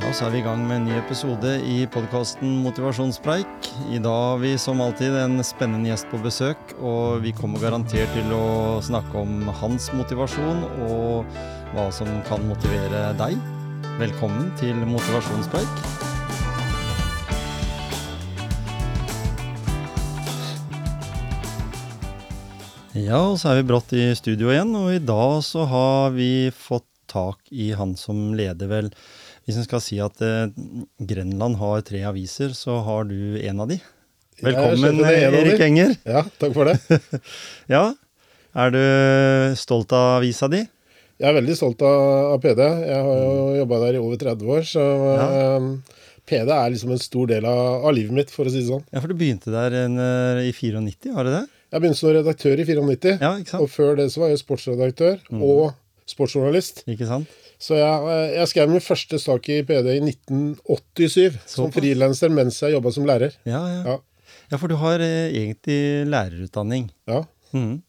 Ja, så er vi i gang med en ny episode i podkasten Motivasjonspreik. I dag har vi som alltid en spennende gjest på besøk, og vi kommer garantert til å snakke om hans motivasjon og hva som kan motivere deg. Velkommen til Motivasjonspreik. Ja, og så er vi brått i studio igjen, og i dag så har vi fått tak i han som leder vel Hvis en skal si at eh, Grenland har tre aviser, så har du en av de. Velkommen, en av Erik de. Enger. Ja, takk for det. Ja, er du stolt av avisa di? Jeg er veldig stolt av, av PD. Jeg har jo jobba der i over 30 år, så eh, PD er liksom en stor del av, av livet mitt, for å si det sånn. Ja, for du begynte der en, eh, i 94, var det det? Jeg begynte som redaktør i 94, Ja, og før det så var jeg sportsredaktør og sportsjournalist. Ikke sant? Så jeg, eh, jeg skrev min første sak i PD i 1987, som Såpass. frilanser mens jeg jobba som lærer. Ja, ja. Ja. Ja, for du har eh, egentlig lærerutdanning. ja. Mm.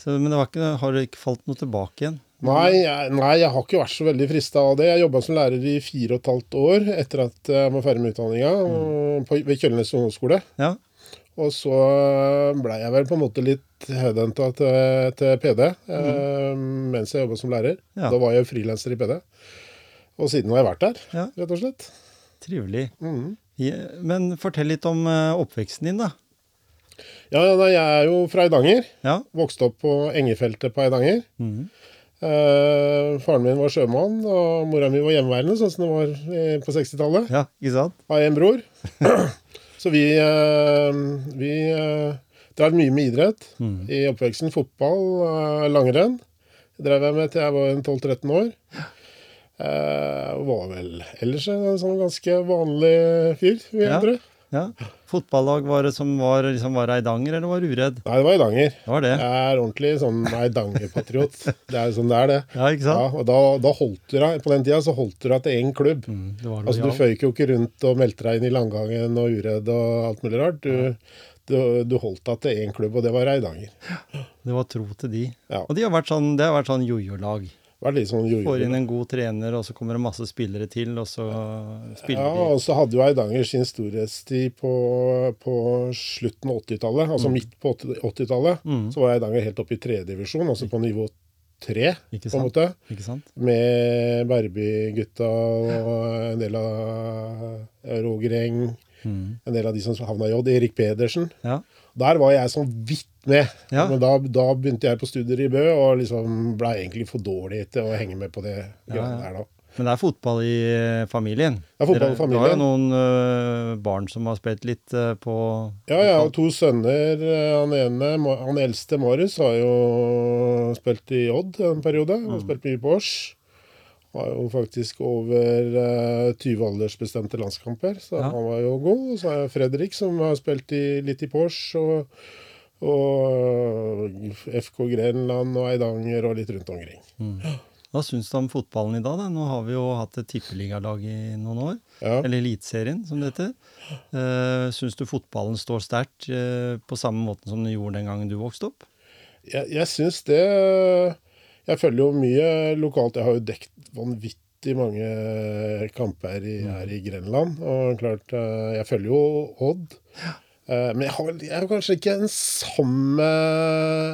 Så, men det var ikke, har det ikke falt noe tilbake igjen? Nei, jeg, nei, jeg har ikke vært så veldig frista av det. Jeg jobba som lærer i fire og et halvt år etter at jeg var ferdig med utdanninga Mm. ved Kjølnes ungdomsskole. Ja, Og så blei jeg vel på en måte litt headhunta til, til PD eh, mens jeg jobba som lærer. Mm. Ja. Da var jeg frilanser i PD. Og siden har jeg vært der, Ja. rett og slett. trivelig. Mm. Ja, men fortell litt om eh, oppveksten din, da. Ja, jeg er jo fra Eidanger. Ja. Vokste opp på Engefeltet på Eidanger. Mm. Eh, faren min var sjømann, og mora mi var hjemmeværende, sånn som det var eh, på 60-tallet. Ja, ikke sant? Har en bror. Så vi, eh, vi eh, drev mye med idrett mm. i oppveksten. Fotball, eh, langrenn. Drev jeg med til jeg var 12-13 år. Eh, var vel ellers en sånn ganske vanlig fyr, vil jeg Ja. tro. Ja. Fotballag var det som var, liksom, var Eidanger, eller var Uredd? Nei, det var Eidanger. Det var det. Jeg er ordentlig sånn Eidanger-patriot. Det er jo sånn det er, det. Ja, ikke sant? Ja, og da, da holdt du deg, På den tida så holdt du deg til én klubb. Mm, det var Altså, Du føyk jo ikke rundt og meldte deg inn i Langgangen og Uredd og alt mulig rart. Du, du, du holdt deg til én klubb, og det var Eidanger. Det var tro til de. Ja. Og de har vært sånn, det har vært sånn jojo-lag. Sånn. Får inn en god trener, og så kommer det masse spillere til, og så spiller Ja, og så hadde jo Eidanger sin storhetstid på, på slutten av 80-tallet. Altså Mm. midt på 80 80-tallet. Så var Eidanger helt oppe i tredjedivisjon, altså på nivå tre, Ikke sant? på en måte. Ikke sant? Med Berby-gutta og en del av Roger Eng. Mm. En del av de som havna i J. Erik Pedersen. Ja. Der var jeg sånn vidt med. Ja. Men da, da begynte jeg på studier i Bø, og liksom ble egentlig for dårlig til å henge med på det greiene der da. Men det er fotball i eh, familien. Det er fotball i Dere- Du har jo noen øh, barn som har spilt litt øh, på Ja, jeg har to sønner. Eh, Han ene, han eldste Marius, har jo spilt i Odd en periode. Mm. Han har spilt mye på Års. Har jo faktisk over eh, 20 aldersbestemte landskamper, så Ja. han var jo god. Og så har jeg Fredrik, som har spilt i, litt i Porsche, og, og FK Grenland og Eidanger og litt rundt omkring. Hva syns du om fotballen i dag? da? Nå har vi jo hatt et tippeligalag i noen år. Ja. Eller Eliteserien, som det heter. Uh, syns du fotballen står sterkt uh, på samme måten som den gjorde den gangen du vokste opp? Jeg, jeg syns det Jeg følger jo mye lokalt. Jeg har jo dekt vanvittig mange kamper i, her i Grenland. Og klart, eh, jeg følger jo Odd. Ja. Men jeg har, jeg har kanskje ikke den samme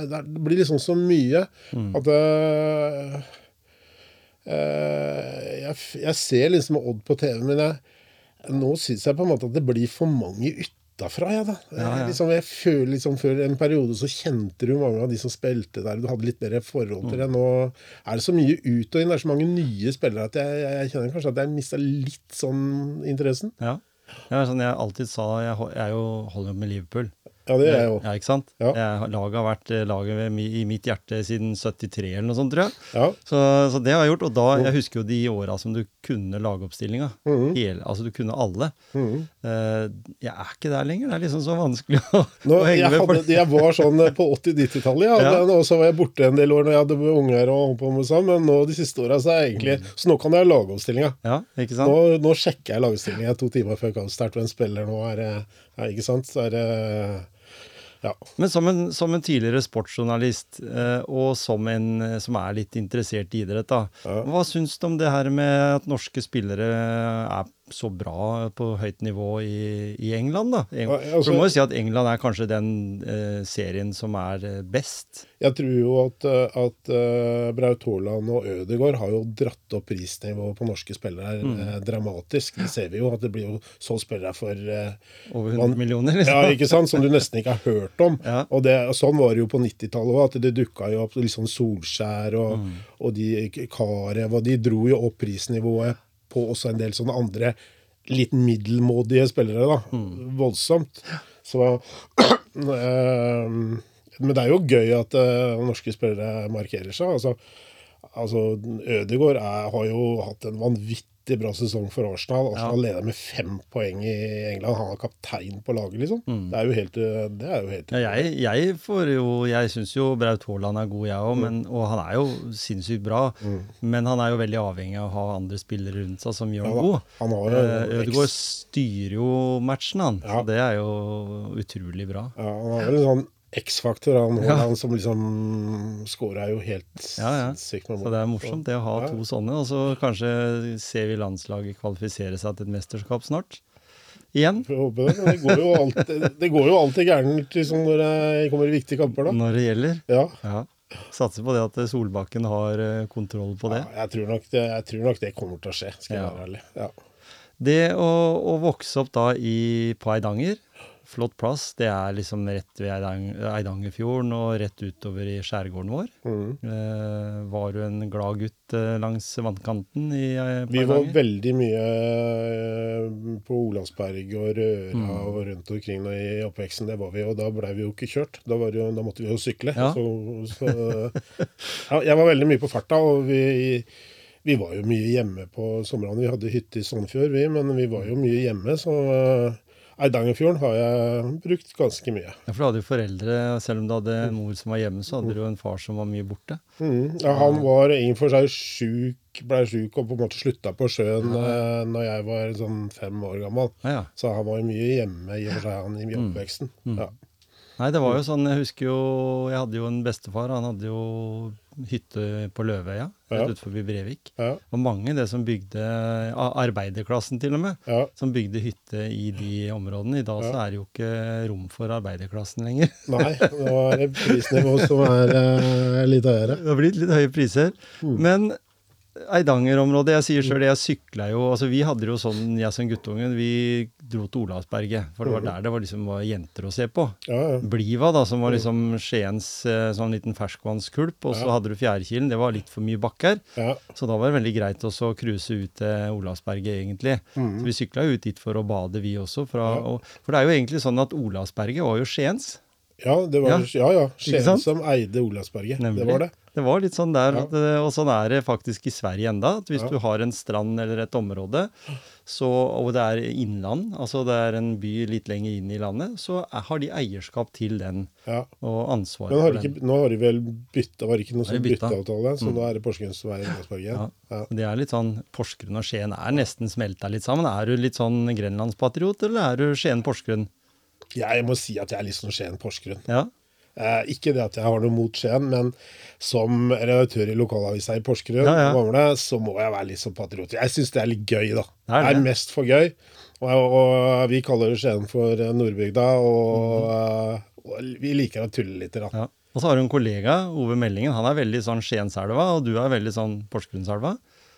Det blir liksom så mye at eh, eh, jeg, jeg ser liksom Odd på TV, men jeg, nå syns jeg på en måte at det blir for mange utafra, jeg, da. Ja, ja. Liksom, jeg føler liksom Før en periode så kjente du mange av de som spilte der, du hadde litt mer forhold Mm. til det. Nå er det så mye ut og inn, det er så mange nye spillere at jeg, jeg, jeg kjenner kanskje at jeg mista litt sånn interessen. Ja. Ja, sånn jeg alltid sa, jeg, jeg er holder jo med Liverpool. Ja, det er jeg òg. Ja, ikke sant? Ja. Laget har vært eh, laget i mitt hjerte siden 73 eller noe sånt, tror jeg. Ja. Så, så det har jeg gjort. Og da, jeg husker jo de åra som du kunne lagoppstillinga. Hele- Altså du kunne alle. Mhm. Eh, jeg er ikke der lenger. Det er liksom så vanskelig å, Nå, å henge jeg, med. hadde, jeg var sånn eh, på 80-90-tallet, ja. Ja. Og så var jeg borte en del år når jeg hadde unger og holdt på med sånn. Men nå de siste åra så er jeg egentlig Så nå kan jeg ha lagoppstillinga. ja, ikke sant? Nå, nå sjekker jeg lagoppstillinga to timer før kampstart. Hvem spiller nå? Er det Ikke sant? Så er det Ja. Men som en, som en tidligere sportsjournalist, eh, og som en eh, som er litt interessert i idrett, da. Hva syns du om det her med at norske spillere er så bra på høyt nivå i, i England, da? Eng Ja, altså- du må jo si at England er kanskje den eh, serien som er eh, best. Jeg tror jo at, eh, at uh, Braut Haaland og Ødegaard har jo dratt opp prisnivået på norske spillere Mm. eh, dramatisk. Det ser vi jo, at det blir jo så spillere for eh, Over 100 Man- millioner, Ja, liksom. ikke sant? Som du nesten ikke har hørt om. Ja. Og, det, og sånn var det jo på 90-tallet òg, at det dukka jo opp liksom Solskjær og, Mm. og de Karev, og de dro jo opp prisnivået på også en del sånne andre litt middelmådige spillere, da. Mm. Voldsomt. Så eh, Men det er jo gøy at eh, norske spillere markerer seg. Altså, altså Ødegaard er, har jo hatt en vanvittig bra sesong for Arsenal. Arsenal leder med fem poeng i England. Han er kaptein på laget, liksom. Det er jo helt Det er jo helt Mm. Ja, jeg, jeg får jo Jeg syns jo Braut Haaland er god, jeg òg, Mm. og han er jo sinnssykt bra. Men han er jo veldig avhengig av å ha andre spillere rundt seg som gjør Ja ham god. Han har Eh, Ødegaard styrer jo matchen, han. Ja. Så det er jo utrolig bra. Ja, han har en sånn X-faktor, han Haaland, som liksom scora jo helt Ja, ja. sinnssykt med Så det er morsomt det å ha Ja. to sånne, og så kanskje ser vi landslaget kvalifisere seg til et mesterskap snart. Igjen. Det. Det går jo alltid, det går jo alltid gærent liksom, når det kommer viktige kamper, da. Når det gjelder. Ja. Ja. Satser på det at Solbakken har eh, kontroll på det. ja jeg, tror nok det, jeg tror nok det kommer til å skje, skal jeg være ærlig. Ja. Det å, å vokse opp da i, på Eidanger, flott plass, det er liksom rett ved Eidang, Eidangerfjorden og rett utover i skjærgården vår. Mm. Eh, var du en glad gutt eh, langs vannkanten i, eh, Vi var ganger? veldig mye eh, på Olavsberg og Røra Mm. og rundt omkring i oppveksten. Det var vi, og da blei vi jo ikke kjørt. Da, var jo, da måtte vi jo sykle. Ja. Så, så, ja, jeg var veldig mye på farta, og vi, vi var jo mye hjemme på somrene. Vi hadde hytte i Sandefjord, vi, men vi var jo mye hjemme, så Eidangerfjorden har jeg brukt ganske mye. Ja, for du hadde jo foreldre, selv om du hadde en mor som var hjemme, så hadde du jo en far som var mye borte. Mm, Ja, han var i og for seg sjuk, blei sjuk og på en måte slutta på sjøen eh, når jeg var sånn fem år gammel. Ja, ja. Så han var jo mye hjemme i og for seg, han i oppveksten. Ja. Nei, det var jo sånn, jeg husker jo, jeg hadde jo en bestefar, han hadde jo hytte på Løvøya, Ja. rett utenfor Brevik. Ja, Og mange det som bygde, arbeiderklassen til og med, ja. som bygde hytte i de områdene. I dag så er det jo ikke rom for arbeiderklassen lenger. Nei, nå er det prisnivå som er uh, litt høyere. Det har blitt litt høye priser. Men Eidanger-området, jeg sier sjøl, jeg sykla jo altså Vi hadde det jo sånn, jeg som guttungen, vi dro til Olavsberget. For det var der det var liksom var jenter å se på. Ja, ja. Bliva, da, som var liksom Skiens eh, sånn liten ferskvannskulp. Og så Ja. hadde du Fjærkilen, det var litt for mye bakker. ja. Så da var det veldig greit også å cruise ut til Olavsberget, egentlig. Så vi sykla jo ut dit for å bade, vi også. Fra, og, for det er jo egentlig sånn at Olavsberget var jo Skiens. Ja, det var, ja, ja. Skien som eide Olavsberget. Nemlig. Det var det. Det var litt sånn der, at, og sånn er det faktisk i Sverige enda. At hvis du har en strand eller et område, så, og det er innland, altså det er en by litt lenger inn i landet, så har de eierskap til den og ansvaret Men har for den. nå har de vel bytta, var det ikke noe sånn bytteavtale? Så nå er det Porsgrunn som er Olavsberget. Ja. Ja. Det er litt sånn, Porsgrunn og Skien er nesten smelta litt sammen. Er du litt sånn grenlandspatriot, eller er du Skien-Porsgrunn? Jeg må si at jeg er litt sånn Skien-Porsgrunn. Ja. Eh, ikke det at jeg har noe mot Skien, men som redaktør i lokalavisa i Porsgrunn, Ja, ja. Så må jeg være litt sånn patriot. Jeg syns det er litt gøy, da. Det er Det er mest for gøy. Og, og vi kaller Skien for eh, Nordbygda, og, eh, og vi liker å tulle litt. Da. ja. Og så har du en kollega, Ove Meldingen. Han er veldig sånn Skienselva, og du er veldig sånn Porsgrunnselva.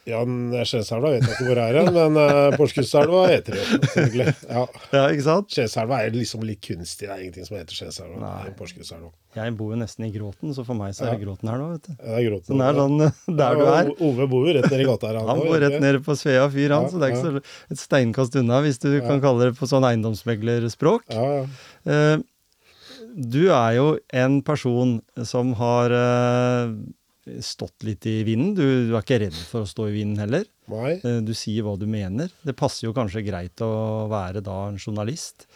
Ja, den Skienselva vet jeg ikke hvor er hen, men uh, Porsgrunnselva heter det jo, selvfølgelig. Ja. Ja, ikke sant? Skjeselva er liksom litt kunstig. Det er ingenting som heter er Porsgrunnselva. Jeg bor jo nesten i Gråten, så for meg så er det Gråten her nå, vet du. Ja, det er gråten. Den er sånn der du er. Ove bor jo rett nede i gata her. Han han bor rett nede på Svea fyr, han, Ja, så det er ikke så et steinkast unna, hvis du kan kalle det på sånn eiendomsmeglerspråk. Ja, ja. Uh, du er jo en person som har eh, stått litt i vinden. Du, du er ikke redd for å stå i vinden heller. Nei. Eh, Du sier hva du mener. Det passer jo kanskje greit å være da en journalist.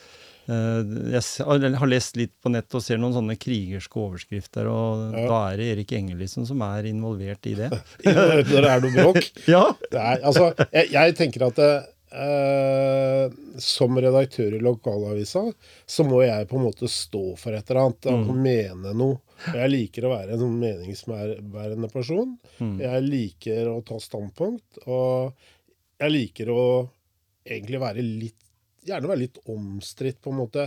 Eh, Jeg har lest litt på nett og ser noen sånne krigerske overskrifter, og Ja. da er det Erik Engel liksom som er involvert i det. Når det er noe bråk. Ja! Er, altså, jeg, jeg tenker at eh, som redaktør i lokalavisa, så må jeg på en måte stå for et eller annet. Mm. mene noe. Jeg liker å være en sånn meningsbærende person. Jeg liker å ta standpunkt. Og jeg liker å egentlig være litt Gjerne være litt omstridt, på en måte.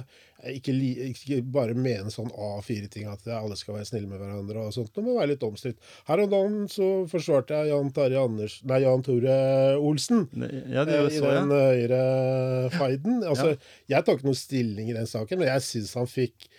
Ikke, ikke bare mene sånn A4-ting, at alle skal være snille med hverandre og sånt, men være litt omstridt. Her om dagen så forsvarte jeg Jan, Terje Anders, nei, Jan Tore Olsen. Ja, det Eh, I så den jeg. Høyre-feiden. Altså, Jeg tar ikke noe stilling i den saken, men jeg syns han fikk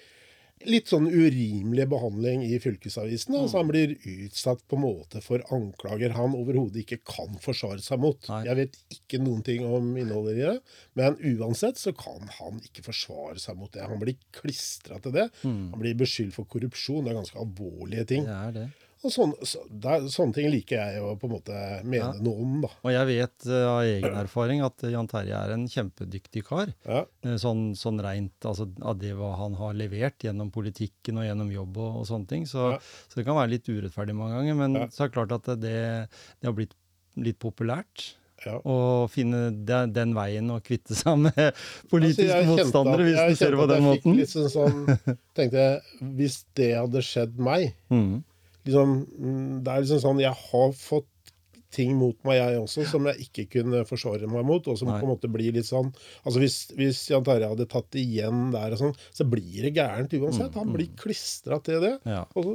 litt sånn urimelig behandling i fylkesavisen. Mm. Altså Han blir utsatt på en måte for anklager han overhodet ikke kan forsvare seg mot. Nei. Jeg vet ikke noen ting om innholdet i det, men uansett så kan han ikke forsvare seg mot det. Han blir klistra til det. Mm. Han blir beskyldt for korrupsjon. Det er ganske alvorlige ting. Det er det. Og sånne, så, det er, sånne ting liker jeg å på en måte mene Ja. noe om, da. Og jeg vet uh, av egen erfaring at eh, Jan Terje er en kjempedyktig kar. Ja. Eh, Sånn, sånn rent altså, av det hva han har levert gjennom politikken og gjennom jobb og, og sånne ting. Så, Ja. så det kan være litt urettferdig mange ganger, men så er det klart at det, det har blitt litt populært. Ja. Å finne den, den veien å kvitte seg med politiske Altså, motstandere, at- hvis du ser det på den måten. Litt sånn, sånn, tenkte jeg, Hvis det hadde skjedd meg Mm. Liksom, mm, Det er liksom sånn Jeg har fått ting mot meg, jeg også, som jeg ikke kunne forsvare meg mot. Og som Nei. på en måte blir litt sånn Altså Hvis, hvis Jan Terje hadde tatt igjen der, og sånn, så blir det gærent uansett. Mm, Han blir klistra til det. Ja. Og så,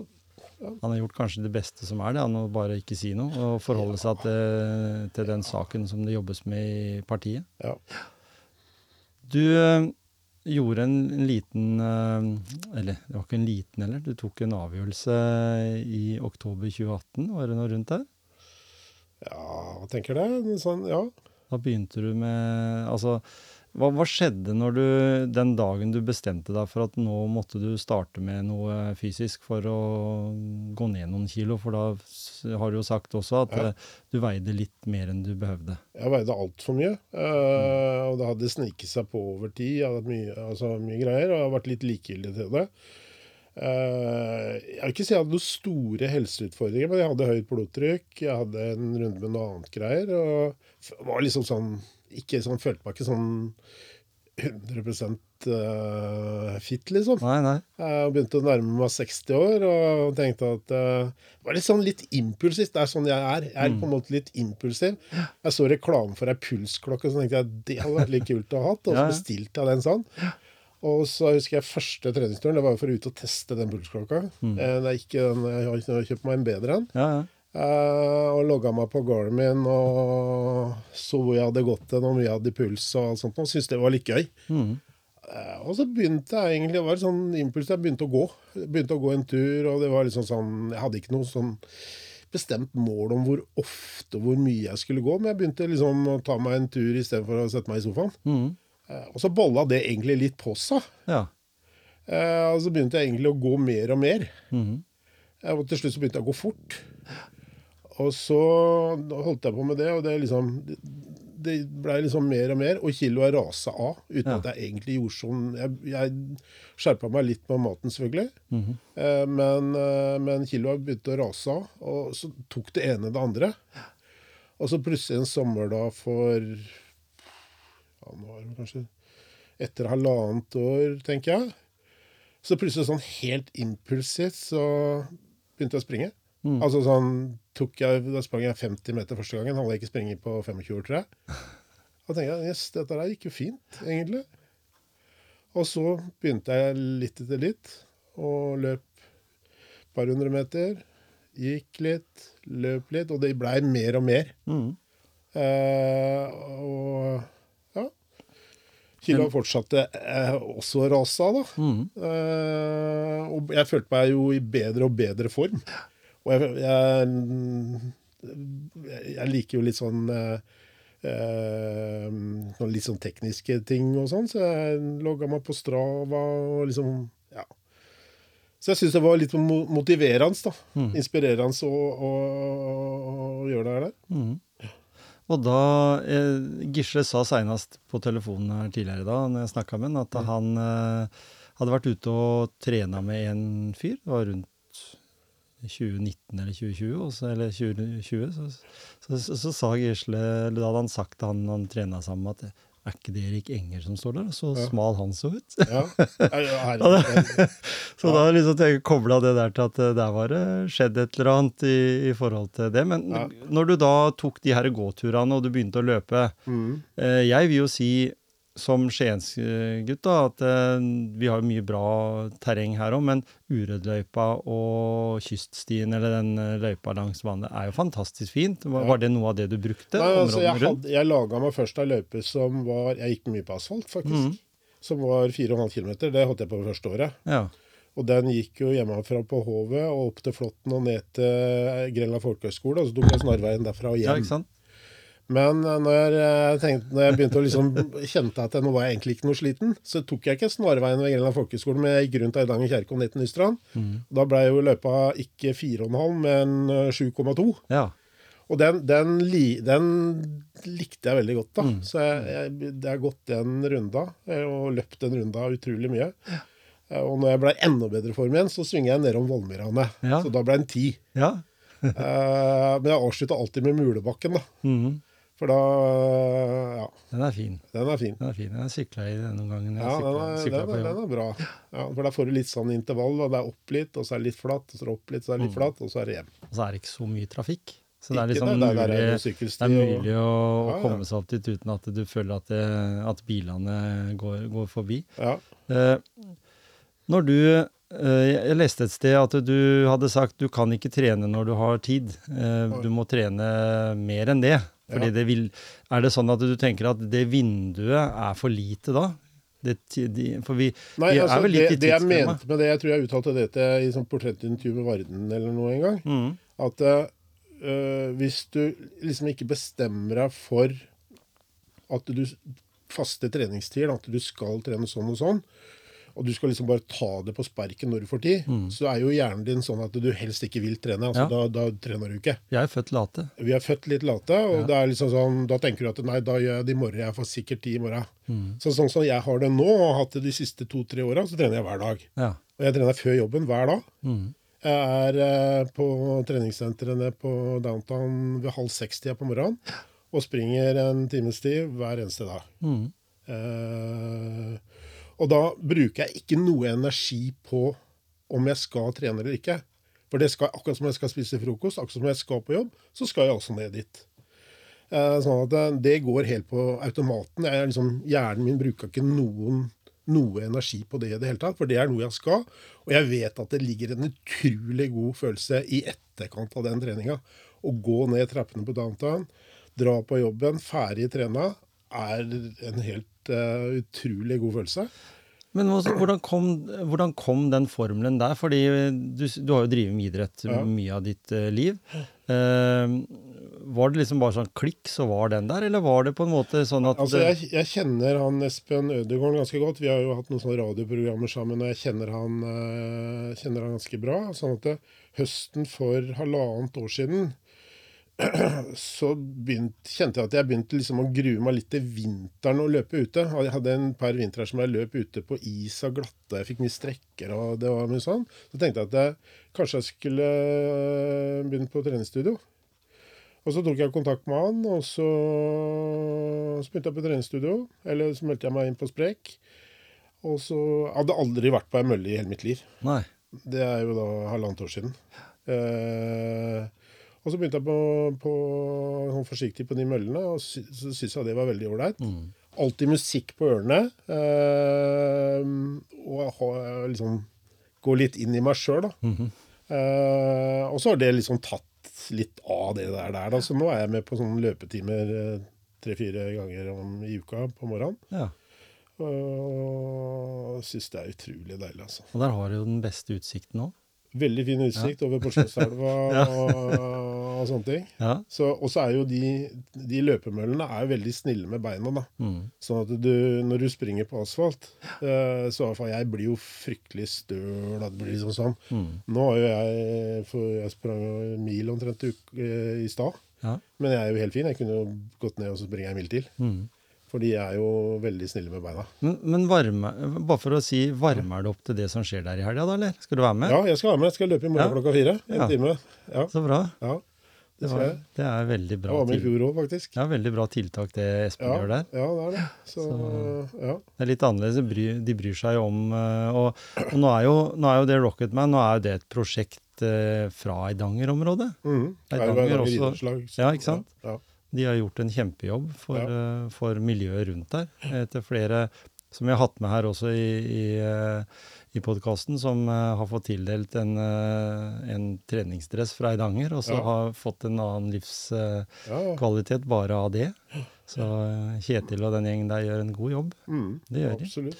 Han har gjort kanskje det beste som er det, han å bare ikke si noe og forholde seg til, til den saken som det jobbes med i partiet. ja. Du eh, gjorde en, en liten eh, Eller det var ikke en liten heller, du tok en avgjørelse i oktober 2018, var det noe rundt der? ja, hva tenker du? Sånn, ja. Da begynte du med Altså, hva, hva skjedde du den dagen du bestemte deg for at nå måtte du starte med noe fysisk for å gå ned noen kilo? For da har du jo sagt også at Ja. eh, du veide litt mer enn du behøvde. Jeg veide altfor mye. eh, og det hadde sniket seg på over tid. Jeg hadde hatt mye, altså, mye greier, og jeg har vært litt likegyldig til det. Eh, jeg vil ikke si jeg hadde noen store helseutfordringer, men jeg hadde høyt blodtrykk. Jeg hadde en runde med noe annet greier. Og var liksom sånn ikke sånn, Følte meg ikke sånn 100 eh, fit, liksom. Nei, nei. Jeg begynte å nærme meg 60 år og tenkte at eh, Det var litt sånn litt impulsivt. Det er sånn jeg er. Jeg er på en måte litt impulsiv. Jeg så reklame for ei pulsklokke, så tenkte jeg det hadde vært litt kult å ha. Og så bestilte jeg den sånn. Og så husker jeg første treningsturen. Det var jo for å ut og teste den pulsklokka. Mm. Eh, Det er ikke den, jeg har ikke kjøpt meg en bedre en. Ja, ja. Eh, og logga meg på Garmin og så hvor jeg hadde gått hen, om jeg hadde puls og alt sånt. Og syntes det var litt gøy. Mm. Uh, Og så begynte jeg egentlig, det var sånn impuls, jeg begynte å gå. Jeg begynte å gå en tur, og det var liksom sånn, jeg hadde ikke noe sånn bestemt mål om hvor ofte og hvor mye jeg skulle gå, men jeg begynte liksom å ta meg en tur i stedet for å sette meg i sofaen. Mm. Uh, Og så bolla det egentlig litt på seg. ja. Og så begynte jeg egentlig å gå mer og mer. Mm. Og til slutt så begynte jeg å gå fort. Og så holdt jeg på med det, og det liksom det- blei liksom mer og mer, og kiloet rasa av. Uten Ja. at jeg egentlig gjorde sånn Jeg, jeg skjerpa meg litt med maten, selvfølgelig. Mhm. Eh, men, eh, men kiloet begynte å rase av, og så tok det ene det andre. Og så plutselig en sommer da for Ja, nå var det kanskje etter halvannet år, tenker jeg. Så plutselig sånn helt impulsivt så begynte jeg å springe. Mm. Altså sånn jeg, Da sprang jeg 50 meter første gangen. Hadde jeg ikke springe på 25 år, tror jeg. Da tenkte jeg yes, dette der gikk jo fint, egentlig. Og så begynte jeg litt etter litt, og løp et par hundre meter. Gikk litt, løp litt, og det blei mer og mer. Mm. Eh, og ja. Kiloene fortsatte eh, også å rase av, da. Mm. Eh, og jeg følte meg jo i bedre og bedre form. Og jeg, jeg, jeg liker jo litt sånn eh, eh, noen litt sånn tekniske ting og sånn, så jeg logga meg på Strava og liksom Ja. Så jeg syns det var litt motiverende, da. Inspirerende å, å, å gjøre det her der. Mm. Og da eh, Gisle sa seinest på telefonen her tidligere da, når jeg snakka med han, at han eh, hadde vært ute og trena med en fyr. Det var rundt 2019 eller 2020, og så, eller 2020, så, så, så, så sa Gisle eller Da hadde han sagt til han han trena sammen at er ikke det Erik Enger som står der? Så Ja. smal han så ut. Ja. Så da har jeg liksom kobla det der til at eh, der var det skjedd et eller annet i, i forhold til det. Men Ja. når du da tok de her gåturene og du begynte å løpe Mm. eh, Jeg vil jo si som Skiensgutt at eh, vi har mye bra terreng her òg, men Urødløypa og kyststien, eller den eh, løypa langs vannet, er jo fantastisk fint. Var, var det noe av det du brukte? Nei, altså, jeg, rundt? jeg laga meg først ei løype som var Jeg gikk mye på asfalt, faktisk. Mm. Som var 4,5 km. Det holdt jeg på første året. Ja. Og den gikk jo hjemmefra på Hovet og opp til Flåtten og ned til Grenland folkehøgskole. Og så tok jeg snarveien derfra og ja, ikke sant? Men eh, når jeg, tenkte, når jeg begynte å liksom kjente at jeg, nå var jeg egentlig ikke noe sliten, så tok jeg ikke snarveien ved Grenland folkehøgskole, men jeg gikk rundt Eidanger kjerke og ned til Nystrand. Mm. Da ble jo løypa ikke 4,5, men eh, 7,2. Ja. Og den, den, den likte jeg veldig godt, da. Mm. Så jeg, jeg, jeg har gått den runda, eh, og løpt den runda utrolig mye. Ja. Og når jeg ble enda bedre form igjen, så svinger jeg nedom Vollmyrane. Ja. Så da ble den ti. ja. Eh, men jeg avslutta alltid med Mulebakken, da. Mhm. For da Ja, Den er fin. den er fin. Den er fin. Jeg sykla i den noen ganger. Ja, den er, den, er, den er bra. Ja, for da får du litt sånn intervall. Da. Det er opp litt, og så er det litt flatt, og så er det opp litt, så er det litt Mm. flatt, og så er det hjem. Og så er det ikke så mye trafikk. Så det er liksom det, mulig, det er og- mulig å Ja, ja. komme seg opp dit uten at du føler at, det, at bilene går, går forbi. Ja. Eh, når du eh, Jeg leste et sted at du hadde sagt du kan ikke trene når du har tid. Eh, du må trene mer enn det. Fordi Ja. det vil, er det sånn at du tenker at det vinduet er for lite da? Det, de, for vi, Nei, vi altså, er vel litt det, i det jeg mente med det, jeg tror jeg uttalte dette i sånn portrettintervju med Varden eller noe en gang, Mm, at eh, hvis du liksom ikke bestemmer deg for at du faste treningstider, at du skal trene sånn og sånn, og du skal liksom bare ta det på sparken når du får tid, så er jo hjernen din sånn at du helst ikke vil trene. altså Mm. Ja. da, da trener du ikke. vi er født late. Vi er født litt late, og Ja. det er liksom sånn, da tenker du at nei, da gjør jeg det i morgen. Jeg får sikkert tid i morgen. Mm. Så sånn som jeg har det nå, og har hatt det de siste to-tre åra, så trener jeg hver dag. Ja. Og jeg trener før jobben hver dag. Mm. Jeg er eh, på treningssenteret nede på downtown ved halv seks-tida på morgenen. Og springer en times tid hver eneste dag. Mm. Eh, og da bruker jeg ikke noe energi på om jeg skal trene eller ikke. For det skal, akkurat som jeg skal spise frokost, akkurat som jeg skal på jobb, så skal jeg også ned dit. Eh, sånn at det, det går helt på automaten. Liksom, hjernen min bruker ikke noen, noe energi på det i det hele tatt, for det er noe jeg skal. Og jeg vet at det ligger en utrolig god følelse i etterkant av den treninga. Å gå ned trappene på downtown, dra på jobben, ferdig trena, er en helt uh, utrolig god følelse. Men hvordan kom, hvordan kom den formelen der? Fordi du, du har jo drevet med idrett Ja. mye av ditt uh, liv. Uh, var det liksom bare sånn klikk, så var den der, eller var det på en måte sånn at Altså, jeg, jeg kjenner han Espen Ødegaard ganske godt. Vi har jo hatt noen sånne radioprogrammer sammen, og jeg kjenner han, uh, kjenner han ganske bra. Sånn at det, høsten for halvannet år siden så begynt, kjente jeg at jeg begynte liksom å grue meg litt til vinteren å løpe ute. Jeg hadde en par vintrer som jeg løp ute på is og glatte, jeg fikk mye strekker og det var mye sånn. Så tenkte jeg at jeg, kanskje jeg skulle eh, begynne på treningsstudio. Og så tok jeg kontakt med han, og så, så begynte jeg på treningsstudio. Eller så meldte jeg meg inn på Sprek. Og så jeg hadde aldri vært på ei mølle i hele mitt liv. Nei. Det er jo da halvannet år siden. Eh, og så begynte jeg på, på sånn forsiktig på de møllene, og sy så syntes jeg det var veldig ålreit. Mm. Alltid musikk på ørene. Eh, og ha, liksom gå litt inn i meg sjøl, da. Mhm. Eh, og så har det liksom tatt litt av det der. der da. Så nå er jeg med på sånne løpetimer eh, tre-fire ganger om, i uka på morgenen. Ja. Og syns det er utrolig deilig, altså. Og der har du jo den beste utsikten òg. Veldig fin utsikt over Porsgrunnselva Ja. og, og sånne ting. Ja. Så, og så er jo de, de løpemøllene er veldig snille med beina. da. Mm. Sånn at du, når du springer på asfalt uh, Så i hvert fall jeg blir jo fryktelig støl. Det blir liksom sånn. Mm. Nå har jo jeg for Jeg sprang mil omtrent uk- eh, i stad. Ja. Men jeg er jo helt fin. Jeg kunne gått ned og så springer jeg en mil til. Mm. For de er jo veldig snille med beina. Men, men varme, bare for å si, varmer det opp til det som skjer der i helga, da, eller? Skal du være med? Ja, jeg skal være med. Jeg skal løpe i morgen Ja. klokka fire. En Ja. time. Ja, Så bra. ja, Det, var, det er veldig Jeg bra, var med i fjor òg, faktisk. ja, veldig bra tiltak det Espen Ja, gjør der. ja, det er det. Så, ja. Det er litt annerledes. De bryr, seg om eh, Og, og nå, er jo, nå er jo det Rocketman nå er jo det et prosjekt eh, fra Eidanger-området. Det jo Eidanger Eidanger også- Ja, ikke sant? Ja, De har gjort en kjempejobb for, Ja. eh, for miljøet rundt der. Etter flere som vi har hatt med her også i, i, eh, i podkasten, som eh, har fått tildelt en, en treningsdress fra Eidanger, og så Ja. har fått en annen livskvalitet bare av det. Så Kjetil og den gjengen der gjør en god jobb. Mm, Det gjør de.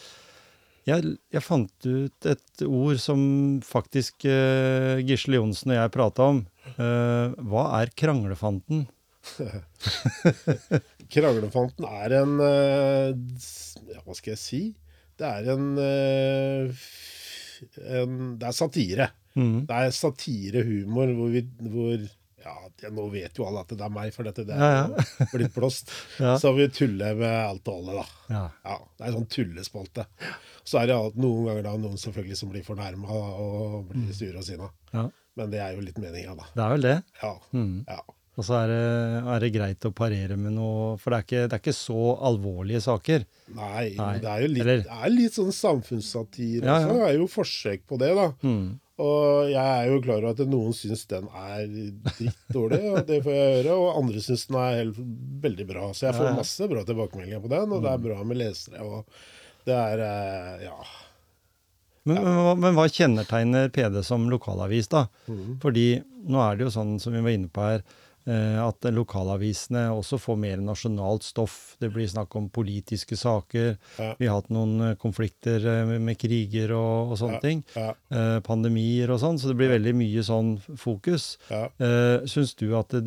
Jeg, jeg fant ut et ord som faktisk uh, Gisle Johnsen og jeg prata om. Uh, hva er kranglefanten? Kranglefanten er en eh, ja, Hva skal jeg si? Det er en, eh, en Det er satire. Mm. Det er satirehumor hvor vi hvor, ja, Nå vet jo alle at det er meg, for dette det er Ja, ja. blitt blåst. Ja. Så vi tuller med alt og alle, da. Ja. Ja, Det er en sånn tullespalte. Så er det noen ganger da noen selvfølgelig som blir fornærma og blir sure og sinna. ja. Men det er jo litt meninga, da. Det er vel det. Ja. Mm. ja. Og så er det, er det greit å parere med noe For det er ikke, det er ikke så alvorlige saker. Nei, Nei. det er jo litt, Eller- det er litt sånn samfunnssatire Ja, ja. Det er jo forsøk på det, da. Mm. Og jeg er jo klar over at noen syns den er drittdårlig, og det får jeg høre. Og andre syns den er helt, veldig bra. Så jeg får ja. masse bra tilbakemeldinger på den, og det er bra med lesere. Og det er eh, Ja. Men, men, men hva kjennetegner PD som lokalavis, da? Mm. Fordi nå er det jo sånn som vi var inne på her, at lokalavisene også får mer nasjonalt stoff. Det blir snakk om politiske saker. Ja. Vi har hatt noen eh, konflikter eh, med, kriger og, og sånne ting. Ja. Eh, pandemier og sånn. Så det blir veldig mye sånn fokus. ja. Eh, Syns du at det,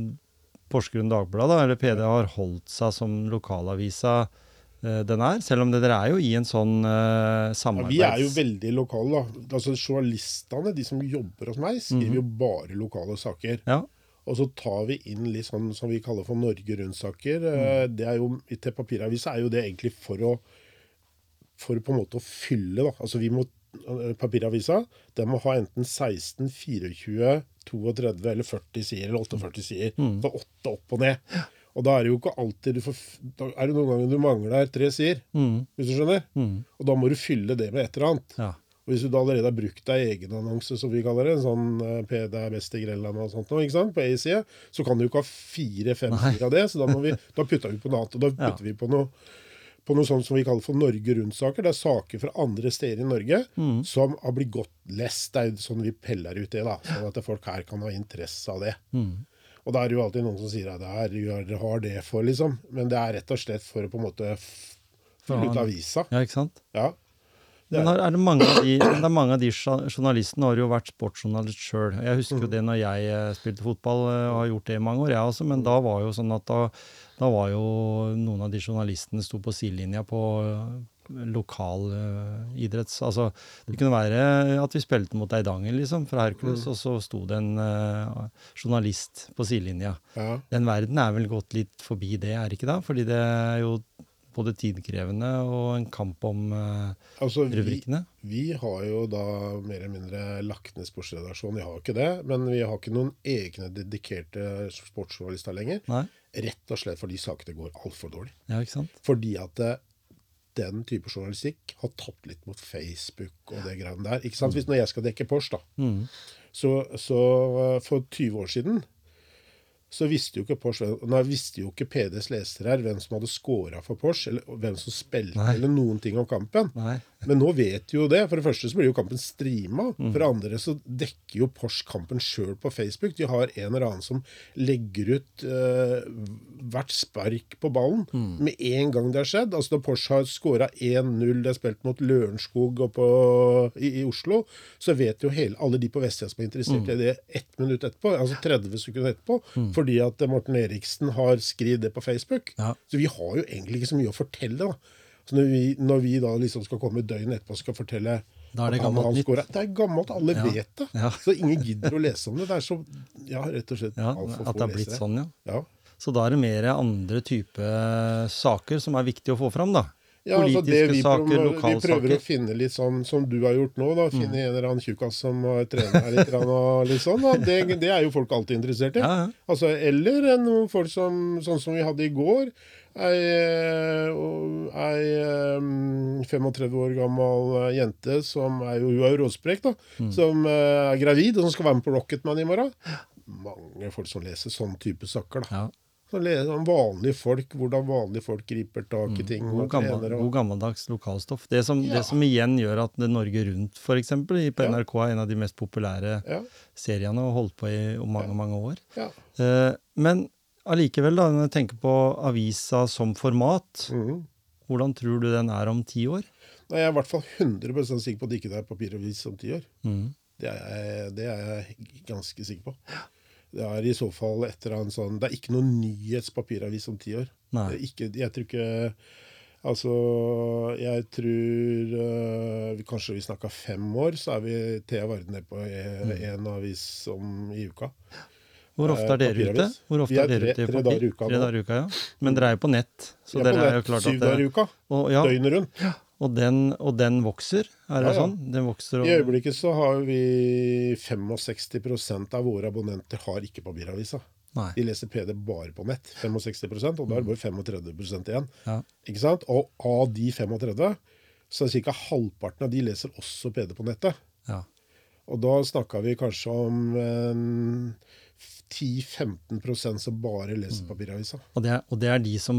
Porsgrunn Dagblad da, eller PD har holdt seg som lokalavisa eh, den er? Selv om det, dere er jo i en sånn eh, Ja, samarbeids... vi er jo veldig lokale, da. Altså Journalistene, de som jobber hos meg, skriver jo bare lokale saker. Ja. Og så tar vi inn litt sånn som vi kaller for Norge Rundt-saker. Eh, Det er jo, Til papiravisa er jo det egentlig for å for på en måte å fylle, da. Altså vi må eh, Papiravisa den må ha enten 16, 24, 32 eller 40 sider, eller 48 sider. Så åtte opp og ned. Og da er det jo ikke alltid du får Da er det noen ganger du mangler tre sider, Mm, hvis du skjønner. mm, Og da må du fylle det med et eller annet. ja. Og hvis du da allerede har brukt deg egen annonse, som vi kaller det, en sånn P, det er best i Grenland og sånt, ikke sant, på A-side, så kan du ikke ha fire-fem sider av det. Så da, må vi, da putter vi på. Og da Ja. putter vi på noe, på noe sånt som vi kaller for Norge Rundt-saker. Det er saker fra andre steder i Norge Mm. som har blitt godt lest. Det er jo sånn vi peller ut det, da. Sånn at folk her kan ha interesse av det. Mm. Og da er det jo alltid noen som sier at gjør dere har det for, liksom. Men det er rett og slett for å på en måte f- For å fylle ut avisa. ja, ikke sant? Ja. Men er- det mange av de, det er mange av de jour- journalistene har jo vært sportsjournalist sjøl. Jeg husker jo det når jeg eh, spilte fotball, eh, og har gjort det i mange år, jeg også, men da var jo sånn at da, da var jo noen av de journalistene sto på sidelinja på eh, lokal idretts... Altså, det kunne være at vi spilte mot Eidanger, liksom, fra Hercules, og så sto det en uh, journalist på sidelinja. ja. Den verden er vel gått litt forbi det, er det ikke da? Fordi det er jo både tidkrevende og en kamp om uh, Altså, vi, rubrikkene. Vi har jo da mer eller mindre lagt ned sportsredaksjonen. Vi har ikke det, men vi har ikke noen egne dedikerte sportsjournalister lenger. Nei? Rett og slett fordi sakene går altfor dårlig. Ja, ikke sant? Fordi at eh, den type journalistikk har tatt litt mot Facebook og det greiene der. Ikke sant? Hvis når jeg skal dekke Porsche, da, Mm. så, så eh, for 20 år siden så visste jo ikke Porsche, nei, visste jo ikke PDs lesere her hvem som hadde scora for Porsche, eller hvem som spilte, Nei. eller noen ting om kampen. Nei. Men nå vet jo det. For det første så blir jo kampen streama. For det andre så dekker jo Porsche kampen sjøl på Facebook. De har en eller annen som legger ut eh, hvert spark på ballen med en gang det har skjedd. Altså da Porsche har skåra 1-0, det er spilt mot Lørenskog og på, i, i Oslo, så vet jo hele, alle de på vestsida som er interessert i det ett minutt etterpå, altså 30 sekunder etterpå, fordi at Morten Eriksen har skrevet det på Facebook. Ja. Så vi har jo egentlig ikke så mye å fortelle. da. Så når vi, når vi da liksom skal komme døgnet etterpå og skal fortelle Da er det gammelt nytt. Det er gammelt, alle Ja. vet det. Ja. Så ingen gidder å lese om det. Det er så Ja, rett og slett Ja, altfor at det få har blitt lesere. sånn, ja. Ja. Så da er det mer andre type saker som er viktig å få fram, da. Ja, altså det vi, saker, lokalsaker. vi prøver å finne litt sånn som du har gjort nå. da, Finne en eller annen tjukkas som her litt. Og litt sånn, da. det, det er jo folk alltid interessert i. Ja, ja. Altså, eller noen folk som, sånn som vi hadde i går. Ei, eh, ei eh, 35 år gammel eh, jente som er jo, hun er jo råsprek, da. Mm. Som eh, er gravid, og som skal være med på Rocketman i morgen. Mange folk som leser sånn type saker. da. ja. Så leser om vanlige folk, hvordan vanlige folk griper tak i ting. Mm. God, og gammel, trener og- god gammeldags lokalstoff. Det som, Ja. det som igjen gjør at det Norge Rundt for eksempel, i- på Ja. NRK er en av de mest populære seriene og holdt på i mange, mange år. ja. Eh, men allikevel, da, når jeg tenker på avisa som format, mm. hvordan tror du den er om ti år? Nei, jeg er i hvert fall 100% sikker på at det ikke er papiravis om ti år. Mm. Det er, jeg, det er jeg ganske sikker på. Det er i så fall etter en sånn Det er ikke noen nyhetspapiravis om ti år. Ikke, jeg tror ikke Altså, jeg tror uh, vi- Kanskje vi snakka fem år, så er vi Thea Varde ned på Mm. én avis om, i uka. Hvor ofte er dere ute? Hvor ofte er er dere ute i tre papir? Tre dager i uka, ja. Men dere er jo på nett, så er dere er jo klart at syv dager i uka. Døgnet rundt. og, den, og den vokser, er det Ja, ja. sånn? Den vokser og I øyeblikket så har vi 65% av våre abonnenter har ikke papiravisa. Nei. De leser PD bare på nett. 65 og da er det bare 35 igjen. Ja. Ikke sant? Og av de 35, så er ca. halvparten av de leser også PD på nettet. Ja. Og da snakka vi kanskje om eh, 10-15% som bare leser Mm. papiravisa. Og, det er, og det er de som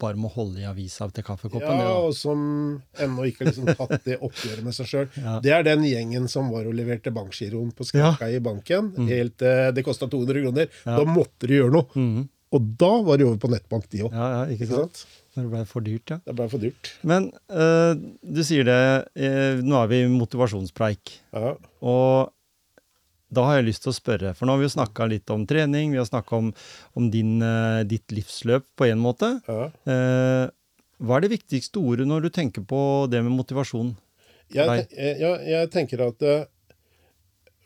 bare må holde i avisa til kaffekoppen? Ja, og som ennå ikke har liksom tatt det oppgjøret med seg sjøl. Ja. Det er den gjengen som var og leverte bankgiroen på skranka i banken. Helt, eh, det kosta 200 kroner. Ja. Da måtte de gjøre noe. Mm. Og da var de over på nettbank, de òg. ja, ja, ikke Ikke sant? sant? Når det ble for dyrt, ja. Det ble for dyrt. Men uh, du sier det, uh, nå er vi i motivasjonspreik. Ja. Og da har jeg lyst til å spørre, for nå har vi jo snakka litt om trening, vi har snakka om, om din, eh, ditt livsløp på en måte. ja. Eh, hva er det viktigste ordet når du tenker på det med motivasjon? Jeg, jeg, jeg, tenker at eh,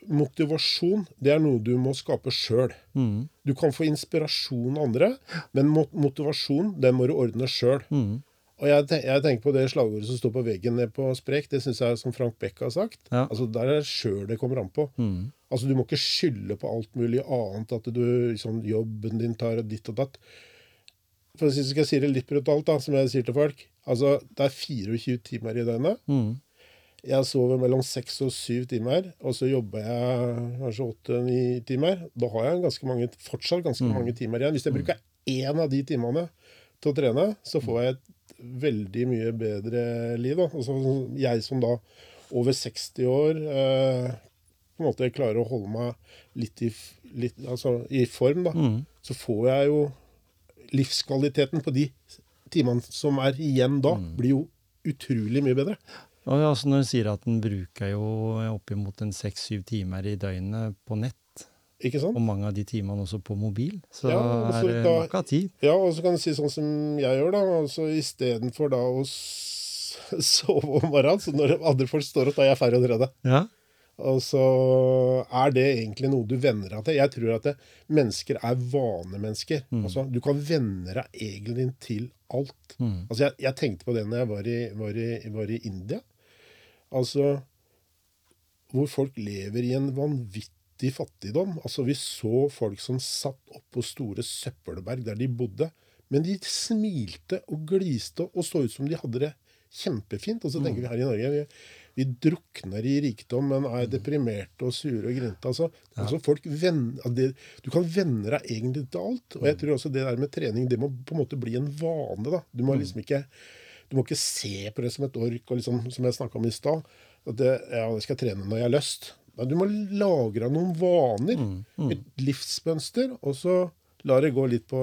motivasjon, det er noe du må skape sjøl. Mm, Du kan få inspirasjon av andre, men motivasjon, den må du ordne sjøl. mm, Og jeg tenker på det slagordet som står på veggen nede på Sprek. Det syns jeg som Frank Beck har sagt. Ja. Altså Der er det sjøl det kommer an på. mm, Altså Du må ikke skylde på alt mulig annet, at du liksom, jobben din tar ditt og datt. For å si- Skal jeg si det litt brutalt, da, som jeg sier til folk. Altså, Det er 24 timer i døgnet. mm. Jeg sover mellom seks og syv timer, og så jobber jeg kanskje åtte-ni timer. Da har jeg ganske mange, fortsatt ganske mange timer igjen. Hvis jeg bruker én av de timene til å trene, så får jeg et veldig mye bedre liv. Da. Altså, jeg som da over 60 år eh, på en måte klarer å holde meg litt i, litt, altså, i form, da. Mm. så får jeg jo livskvaliteten på de timene som er igjen da, blir jo utrolig mye bedre. Og altså når du sier at den bruker jo oppimot en seks-syv timer i døgnet på nett, Ikke sant? og mange av de timene også på mobil, så Ja, og så er det da- nok av tid. Ja, og så kan du si sånn som jeg gjør, da. Altså istedenfor da å sove om morgenen, så når andre folk står opp, da er jeg ferdig å trene. Ja, Og så er det egentlig noe du venner deg til. Jeg tror at det, mennesker er vanemennesker. Altså, du kan venne deg egentlig til alt. Mm. Altså, jeg, jeg tenkte på det når jeg var i, var, i, var i India. Altså Hvor folk lever i en vanvittig fattigdom. Altså, vi så folk som satt oppå store søppelberg der de bodde. Men de smilte og gliste og så ut som de hadde det kjempefint. Og så tenker vi her i Norge vi, vi drukner i rikdom, men er deprimerte og sure og grinte. Altså, altså folk venn- det, du kan venne deg egentlig til alt. Og jeg tror også det der med trening, det må på en måte bli en vane. da. Du må liksom ikke du må ikke se på det som et ork, og liksom, som jeg snakka om i stad. At det, ja, jeg skal trene når jeg har lyst. Du må lagre noen vaner. Et livsmønster. Og så la det gå litt på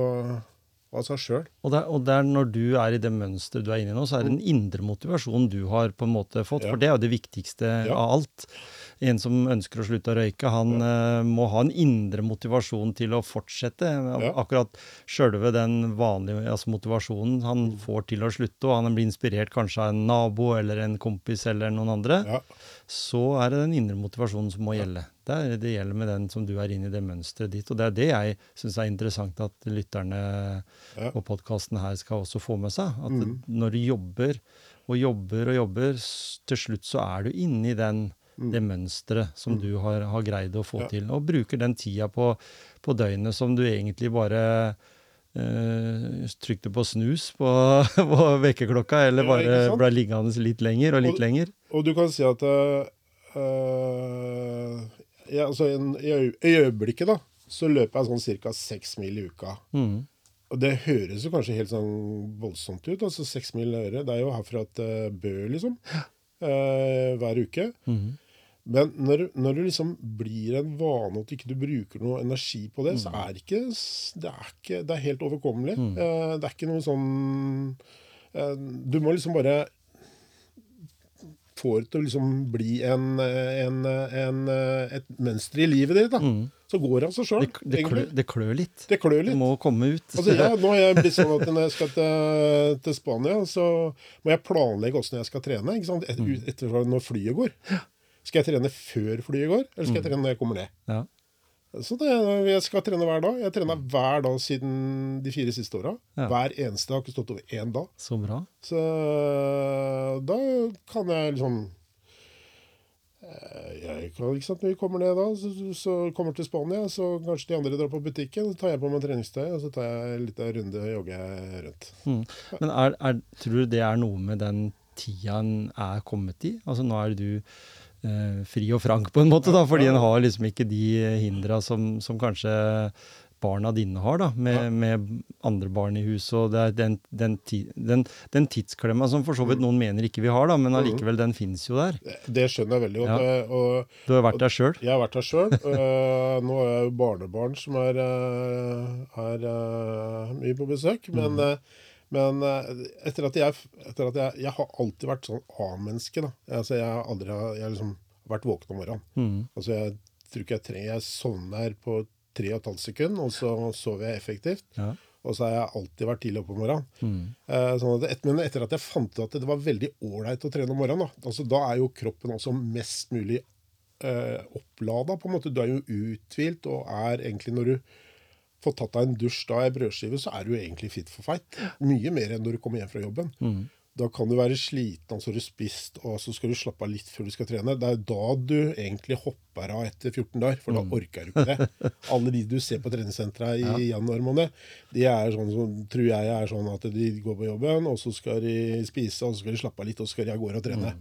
av seg sjøl. Og, og er når du er i det mønsteret du er inne i nå, så er det en indre motivasjon du har på en måte fått, Ja. for det er jo det viktigste Ja. av alt. En som ønsker å slutte å røyke, han eh, må ha en indre motivasjon til å fortsette. Ja. Akkurat sjølve den vanlige altså motivasjonen han Mm. får til å slutte, og han blir inspirert kanskje av en nabo eller en kompis eller noen andre, Ja. så er det den indre motivasjonen som må gjelde. Det, er, det gjelder med den som du er inne i det mønsteret ditt. Og det er det jeg syns er interessant at lytterne Ja. på podkasten her skal også få med seg. At Mhm. når du jobber og jobber og jobber, til slutt så er du inne i den, det mønsteret som du har, har greid å få Mm. Ja. til. Og bruker den tida på, på døgnet som du egentlig bare eh, trykte på snus på, på vekkerklokka, eller bare ja, ble liggende litt lenger og litt Og- lenger. Og du kan si at øh, ja, altså en, i, øy, I øyeblikket da, så løper jeg sånn ca. seks mil i uka. Mm. Og det høres jo kanskje helt sånn voldsomt ut. altså Seks mil i øret. Det er jo herfra til Bø, liksom. eh, hver uke. Mhm. Men når, når det liksom blir en vane at du ikke bruker noe energi på det, så Mm. er det ikke Det er, ikke, det er helt overkommelig. Eh, det er ikke noe sånn eh, Du må liksom bare få det til å liksom bli en, en, en, et mønster i livet ditt. da. Så går det av seg sjøl, Mm. Det, klør, litt. det klør litt. Det må komme ut. Altså, ja, nå har jeg blitt sånn at når jeg skal til, til Spania, så må jeg planlegge åssen jeg skal trene. ikke sant? Et, Mm. etter når flyet går. Skal jeg trene før flyet går, eller Mm. skal jeg trene når jeg kommer ned? Ja. Så det, jeg skal trene hver dag. Jeg har trena hver dag siden de fire siste åra. Ja. Hver eneste Jeg Har ikke stått over én dag. Så bra. Så da kan jeg liksom eh, jeg kan, ikke sant, Når vi kommer ned da, så, så kommer til Spania, så kanskje de andre drar på butikken. Så tar jeg på meg treningstøy, og så tar jeg en liten runde og jogger rundt. Mm. Men er, er, tror du det er noe med den tida en er kommet i? Altså nå er du eh, fri og frank på en måte, da, fordi en har liksom ikke de hindra som, som kanskje barna dine har, da, med, med andre barn i huset. Og det er den, den, den, den tidsklemma som for så Mm. vidt noen mener ikke vi har, da, men allikevel, den fins jo der. Det, skjønner jeg veldig godt. Ja. eh, Og Du har vært der sjøl. jeg har vært der sjøl. nå har jeg jo barnebarn som er, eh, er eh, mye på besøk. Men, eh, men eh, etter at jeg, etter at jeg Jeg har alltid vært sånn A-menneske. da. Altså, jeg har aldri jeg har liksom vært våken om morgenen. Mm. Altså, jeg tror ikke jeg trenger Jeg sovner på tre og et halvt sekund, og så sover jeg effektivt. Ja. Og så har jeg alltid vært tidlig oppe om morgenen. Mm. Eh, sånn at men etter at jeg fant ut at det var veldig ålreit å trene om morgenen, da, altså, da er jo kroppen også mest mulig eh, opplada. på en måte. Du er jo uthvilt og er egentlig når du får tatt deg en dusj da i brødskive, så er du egentlig fit for fight. Mye mer enn når du kommer hjem fra jobben. Mm. Da kan du være sliten, så har du spist, og så skal du slappe av litt før du skal trene. Det er da du egentlig hopper av etter 14 dager, for da orker du ikke det. Alle de du ser på treningssentra i januar måned, de er sånn som, tror jeg er sånn at de går på jobben, og så skal de spise, og så skal de slappe av litt, og så skal de av gårde og trene.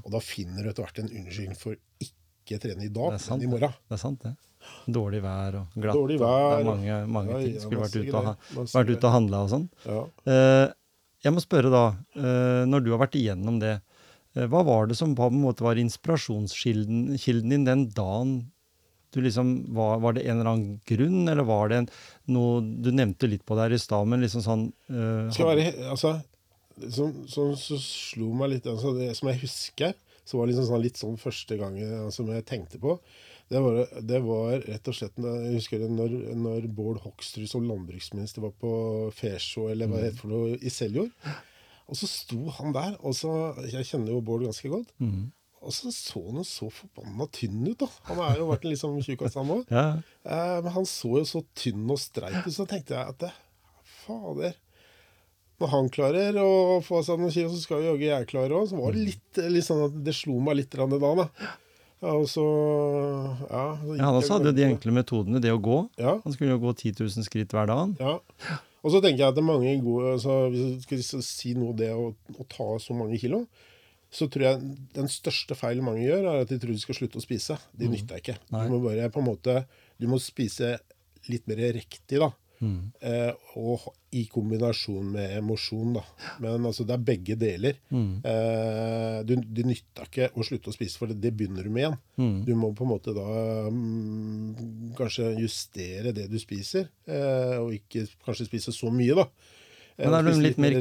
Og da finner du etter hvert en unnskyldning for ikke trene i dag, men i morgen. Det er sant, det. Dårlig vær og glatt. Dårlig og vær, er mange, mange ja, ting. Skulle vært ute og, vært ute og handla og sånn. Ja. Eh, jeg må spørre da, eh, når du har vært igjennom det, eh, hva var det som på en måte var inspirasjonskilden din den dagen du liksom, var, var det en eller annen grunn, eller var det en, noe Du nevnte litt på det her i stad, men liksom sånn uh, Skal være, altså, som, som, så slo meg litt altså, det Som jeg husker, så var det liksom sånn, litt sånn første gangen altså, som jeg tenkte på. Det var, det var rett og slett Jeg husker det når, når Bård Hoksrud som landbruksminister var på Fesjå, eller hva det heter for noe, i Seljord. Og så sto han der, og så Jeg kjenner jo Bård ganske godt. Mm. Og så så han jo så forbanna tynn ut, da. Han er jo vært en litt sånn tjukkas, han òg. Ja, Eh, men han så jo så tynn og streit ut, så tenkte jeg at det, fader Når han klarer å få seg noen kilo, så skal jo jaggu jeg klare òg. Så var det litt, litt sånn at det slo meg litt grann da. Og så Ja. så ja Han også hadde jo de enkle metodene, det å gå. Ja. Han skulle jo gå 10 000 skritt hver dag. ja. Og så tenker jeg at det er mange gode altså, Hvis du skal si noe det å, å ta så mange kilo, så tror jeg den største feilen mange gjør, er at de tror de skal slutte å spise. De nytter ikke. Du må bare på en måte Du må spise litt mer riktig, da. Mm. Og i kombinasjon med emosjon, da. Men altså, det er begge deler. Mm. Du, det nytter ikke å slutte å spise, for det, det begynner du med igjen. Mm. Du må på en måte da mm, kanskje justere det du spiser, eh, og ikke kanskje spise så mye, da. Men er du litt mer-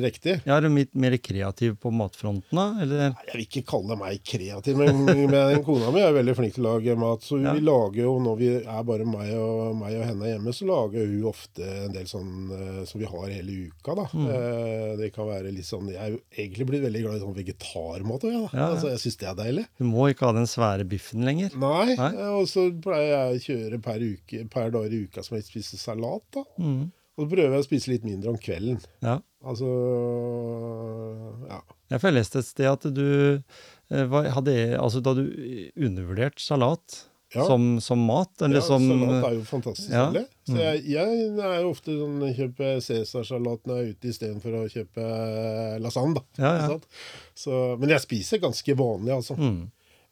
Ja, er litt mer kreativ på matfronten, da? Eller? Jeg vil ikke kalle meg kreativ, men, men kona mi er veldig flink til å lage mat. Så Ja. vi lager jo, når vi er bare meg og, meg og henne hjemme, så lager hun ofte en del sånn eh, som vi har hele uka, da. Mm. Eh, det kan være litt sånn Jeg er egentlig blitt veldig glad i sånn vegetarmat òg. Ja, ja. Altså, jeg syns det er deilig. Du må ikke ha den svære biffen lenger. Nei. Nei. Og så pleier jeg å kjøre per, uke, per dag i uka som jeg spiser salat, da. Mm. Og så prøver jeg å spise litt mindre om kvelden. Ja. Altså Ja. Jeg får lest et sted at du eh, hadde Altså, da du undervurdert salat Ja. som, som mat, eller ja, som salat er jo fantastisk ja. Mm. deilig. Så jeg, jeg er jo ofte sånn kjøper cæsarsalat når jeg er ute istedenfor å kjøpe lasagne, da. Ja, ja. Så, men jeg spiser ganske vanlig, altså. Mm.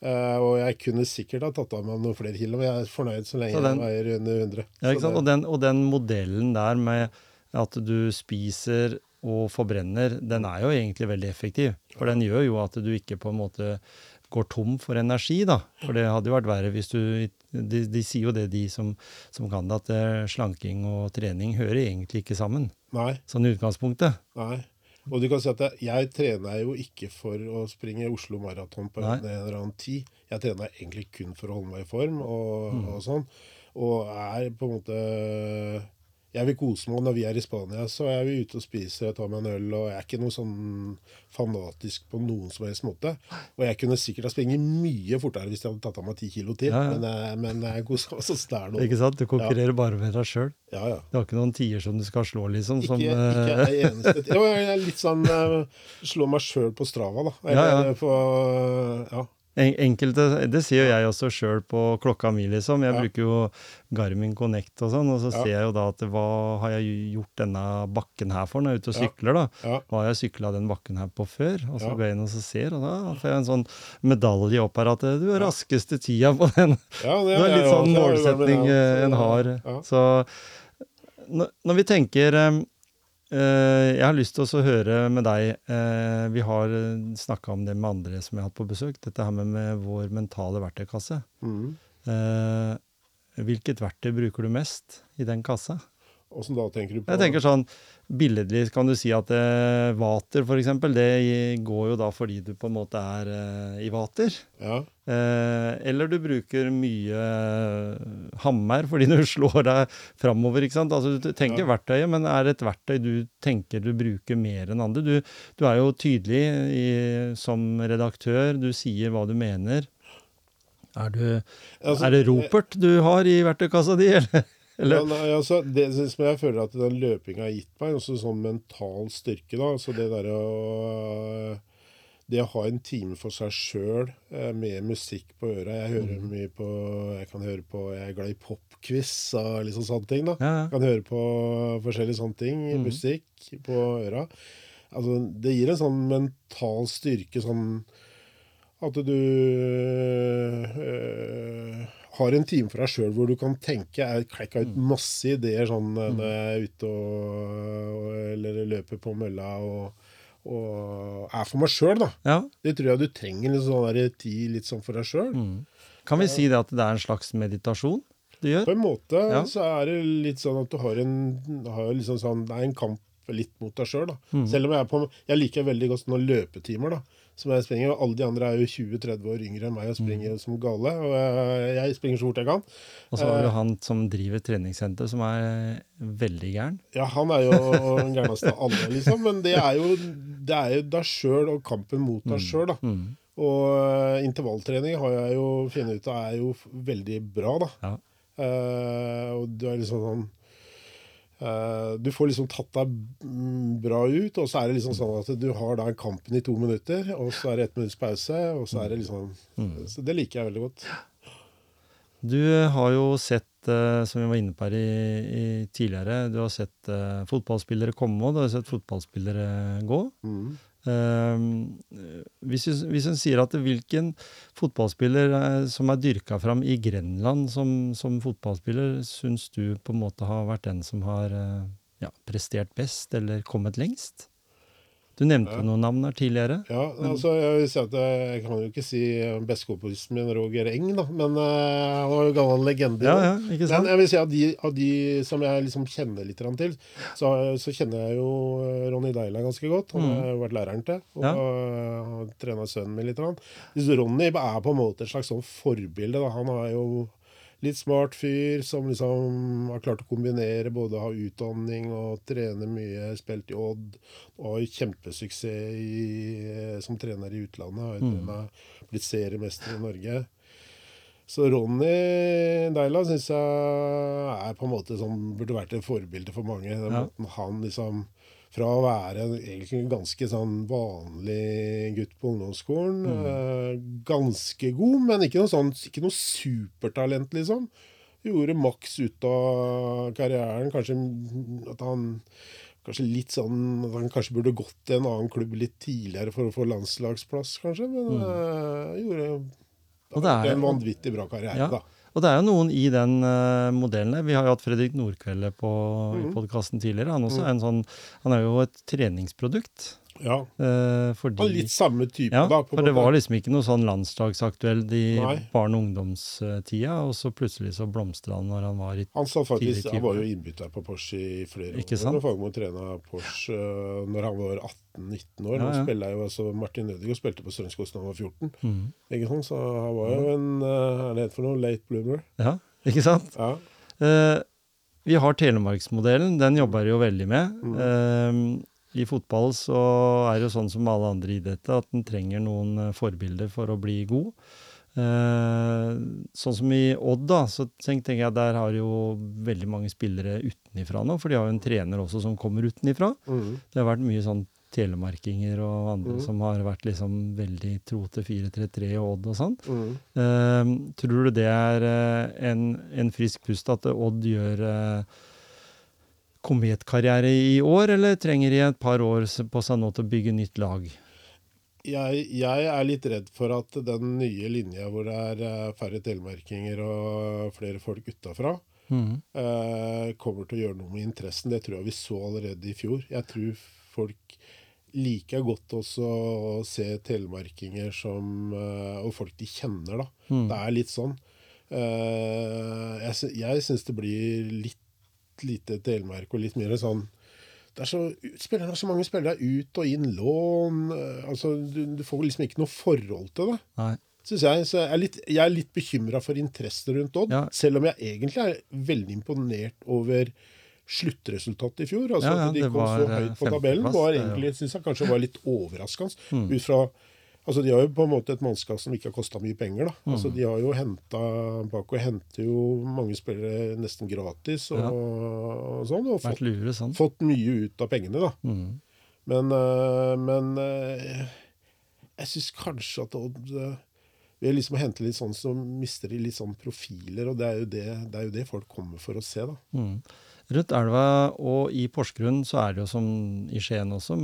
Eh, og jeg kunne sikkert ha tatt av meg noen flere kilo, men jeg er fornøyd så lenge Så den- jeg veier under 100. Ja, ikke sant? Og den, og den modellen der med at du spiser og forbrenner, den er jo egentlig veldig effektiv. For den gjør jo at du ikke på en måte går tom for energi, da. For det hadde jo vært verre hvis du De, de sier jo det, de som, som kan det, at eh, slanking og trening hører egentlig ikke sammen. Nei, Sånn i utgangspunktet. nei. Og du kan si at jeg, trener jo ikke for å springe Oslo Maraton på Nei. en eller annen tid. Jeg trener egentlig kun for å holde meg i form og, Mm. og sånn. Og er på en måte Jeg vil kose meg når vi er i Spania, så er vi ute og spiser og tar meg en øl. Og jeg er ikke noe sånn fanatisk på noen som helst måte. Og jeg kunne sikkert ha springet mye fortere hvis jeg hadde tatt av meg ti kilo til. Ja, ja. Men, jeg- men jeg koser meg sånn det er noe. Ikke sant? Du konkurrerer bare med deg sjøl. Ja, ja. Du har ikke noen tider som du skal slå, liksom. Ikke, Som, ikke eh, ei eneste Jo, jeg er litt sånn Slå meg sjøl på Strava, da. Ja, ja. På Ja. En- Enkelte, Det sier jo jeg også sjøl på klokka mi, liksom. Jeg Ja. bruker jo Garmin Connect og sånn, og så Ja. ser jeg jo da at hva har jeg gjort denne bakken her for når jeg er ute og sykler, da. ja. Hva har jeg sykla den bakken her på før? Og så går jeg inn og så ser, og da får jeg en sånn medalje opp her at du er raskeste tida på den. ja Det er litt sånn målsetning eh, en har. Så når vi tenker eh, Jeg har lyst til å høre med deg eh, Vi har snakka om det med andre som jeg har hatt på besøk. Dette her med, med vår mentale verktøykasse. Mm. Eh, hvilket verktøy bruker du mest i den kassa? Åssen da tenker du på Jeg tenker sånn, Billedlig kan du si at eh, vater, f.eks., det går jo da fordi du på en måte er eh, i vater. Ja. Eh, eller du bruker mye eh, hammer fordi du slår deg framover. ikke sant? Altså, du tenker Ja. verktøyet, men er det et verktøy du tenker du bruker mer enn andre? Du, du er jo tydelig i, som redaktør, du sier hva du mener. Er, du, Altså, er det ropert du har i verktøykassa di, eller? Eller? Ja, nei, altså, det som jeg føler at den løpinga har gitt meg, også sånn mental styrke, da. Altså det derre å Det å ha en time for seg sjøl med musikk på øra Jeg hører Mm. mye på Jeg kan høre på Jeg er glad i popquiz og liksom sånne ting, da. Ja, ja. Kan høre på forskjellige sånne ting. Mm. Musikk på øra. Altså, det gir en sånn mental styrke, sånn at du øh, har en time for deg sjøl hvor du kan tenke. Jeg klekka ut Mm. masse ideer sånn øh, når jeg er ute og, og eller løper på mølla og, og er for meg sjøl, da. ja. Det tror jeg du trenger litt sånn der tid litt sånn for deg sjøl. Mm. Kan vi si det at det er en slags meditasjon du gjør? På en måte Ja. så er det litt sånn at du har en, har liksom sånn, Det er en kamp litt mot deg sjøl, da. Mm. Selv om jeg er på Jeg liker veldig godt sånne løpetimer, da. Som jeg springer. og Alle de andre er jo 20-30 år yngre enn meg og springer Mm. som gale. Og jeg, springer så fort jeg kan. Og så har Eh. du han som driver treningssenter, som er veldig gæren. Ja, han er jo den gærneste av alle, liksom. Men det er jo, det er jo deg sjøl og kampen mot deg sjøl, da. Mm. Og eh, intervalltrening har jeg jo funnet ut av er jo veldig bra, da. Ja. Uh, og du er liksom sånn eh, Du får liksom tatt deg mm, bra ut, og så er det liksom sånn at du har da kampen i to minutter, og så er det ett minutts pause, og så er det liksom Mm. Så det liker jeg veldig godt. Du har jo sett, eh, som vi var inne på her i, i tidligere, du har sett eh, fotballspillere komme, og du har sett fotballspillere gå. Mm. Eh, hvis, hvis en sier at hvilken fotballspiller eh, som er dyrka fram i Grenland som, som fotballspiller, syns du på en måte har vært den som har eh, ja, prestert best, eller kommet lengst? Du nevnte noen navn her tidligere. Ja, altså Jeg vil si at jeg, jeg kan jo ikke si bestekompisen min Roger Eng, da, men uh, han var jo gammel legende. Ja, ja, ikke sant? Men jeg vil si at de, av de som jeg liksom kjenner litt til, så, så kjenner jeg jo eh, Ronny Deila ganske godt. Han har jeg vært læreren til. Og Ja. har trena sønnen min litt. Ronny er på en måte et slags sånn forbilde. Da. Han har jo litt smart fyr som liksom har klart å kombinere både ha utdanning og trene mye. Spilt i Odd. Og har kjempesuksess i, som trener i utlandet. Har mm. trenet, blitt seriemester i Norge. Så Ronny Deila syns jeg er på en måte som burde vært et forbilde for mange. Den Ja. måten han liksom fra å være en egentlig en ganske sånn vanlig gutt på ungdomsskolen mm. Ganske god, men ikke noe, sånn, ikke noe supertalent, liksom. Gjorde maks ut av karrieren. Kanskje at han Kanskje litt sånn at han kanskje burde gått til en annen klubb litt tidligere for å få landslagsplass, kanskje. Men eh, gjorde Og det er- en vanvittig bra karriere, Ja. da. Og det er jo noen i den uh, modellen der. Vi har jo hatt Fredrik Nordkvelde på mm. i podkasten tidligere. Han, også er en sånn, han er jo et treningsprodukt. Ja. eh, fordi er litt samme type, ja, da. for en det måte. var liksom ikke noe sånn landslagsaktuelt i Nei. barne- og ungdomstida, og så plutselig så blomstra han når han var i Han, sa faktisk, han var jo innbytter på Porsche i flere Ikke år. Og Fagermo trena Porsche øh, når han var 18-19 år. Ja, ja. Han jo altså Martin Ødegaard spilte på Strømskog da han var 14. mm. Ikke sant? Så han var jo en uh, er det for noe? Late bloomer. Ja, ikke sant? Ja. Uh, vi har Telemarksmodellen, den jobber jeg jo veldig med. Mm. Eh, I fotball så er det jo sånn som alle andre idretter at den trenger noen eh, forbilder for å bli god. Eh, sånn som i Odd, da, så tenker jeg at der har jo veldig mange spillere utenifra nå, for de har jo en trener også som kommer utenifra. Mm. Det har vært mye sånn telemarkinger og andre Mm. som har vært liksom veldig tro til 4-3-3 og Odd og sånn. Mm. Eh, tror du det er eh, en, en frisk pust at Odd gjør eh, kometkarriere i år, eller trenger de et par år på seg nå til å bygge nytt lag? Jeg, jeg er litt redd for at den nye linja hvor det er øh, færre telemarkinger og flere folk utafra, mm. eh, kommer til å gjøre noe med interessen. Det tror jeg vi så allerede i fjor. Jeg tror folk liker godt også å se telemarkinger som eh, Og folk de kjenner, da. Mm. Det er litt sånn. Eh, jeg jeg syns det blir litt lite telemark og litt mer sånn det er så, spillerne har så mange spillere ut og inn, lån eh, altså du, du får liksom ikke noe forhold til det Nei. synes jeg. Så jeg er litt, jeg er litt bekymra for interessen rundt Odd. Ja. Selv om jeg egentlig er veldig imponert over sluttresultatet i fjor. Altså Ja, ja, At de kom så eh, høyt på tabellen, var egentlig, synes jeg kanskje var litt overraskende. Mm. Ut fra Altså De har jo på en måte et mannskap som ikke har kosta mye penger. da. Mm. Altså De har jo henta Baco henter jo mange spillere nesten gratis og, Ja. og sånn. Og fått, lure sånn. fått mye ut av pengene, da. Mm. Men, øh, men øh, jeg syns kanskje at Odd øh, ved liksom å hente litt sånn, så mister de litt sånn profiler, og det er jo det, det, er jo det folk kommer for å se, da. Mhm. Rundt elva og i Porsgrunn så er det jo som i Skien også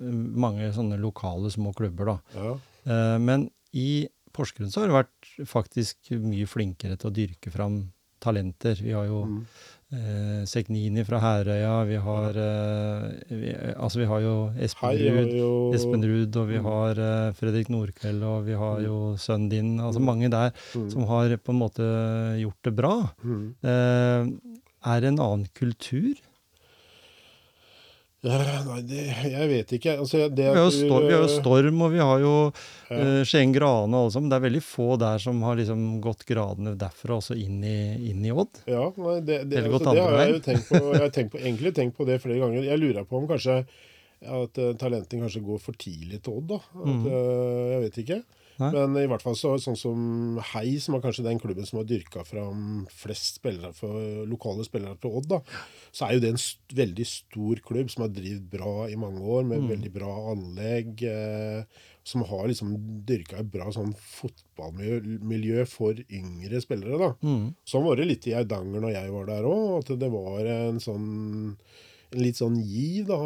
mange sånne lokale små klubber, da. Ja. Eh, Men i Porsgrunn så har det vært faktisk mye flinkere til å dyrke fram talenter. Vi har jo Mm. eh, Seknini fra Herøya, vi har eh, vi, Altså, vi har jo Espen Hei, jo Espen Ruud, og vi Mm. har eh, Fredrik Nordkveld, og vi har jo sønnen din. Altså mange der Mm. som har på en måte gjort det bra. Mm. Eh, er en annen kultur? Nei, det, jeg vet ikke. Altså, det Vi har jo, Storm, vi har jo øh, Storm, og vi har jo ja. uh, Skien Grane og alle sammen. Det er veldig få der som har liksom gått gradene derfra også inn i, inn i Odd. Ja, nei, det, det, altså, det har jeg jo tenkt på. Jeg har tenkt på, egentlig tenkt på det flere ganger. Jeg lurer på om kanskje at uh, talentene kanskje går for tidlig til Odd. da. At, mm. uh, jeg vet ikke. Nei. Men i hvert fall så, sånn som Hei, som er kanskje den klubben som har dyrka fram flest spillere for, lokale spillere til Odd, da, så er jo det en st veldig stor klubb som har drevet bra i mange år, med Mm. veldig bra anlegg. Eh, som har liksom dyrka et bra sånn fotballmiljø for yngre spillere. da. Mm. Sånn var det litt i Eidanger når jeg var der òg. At det var en sånn en litt sånn giv, da.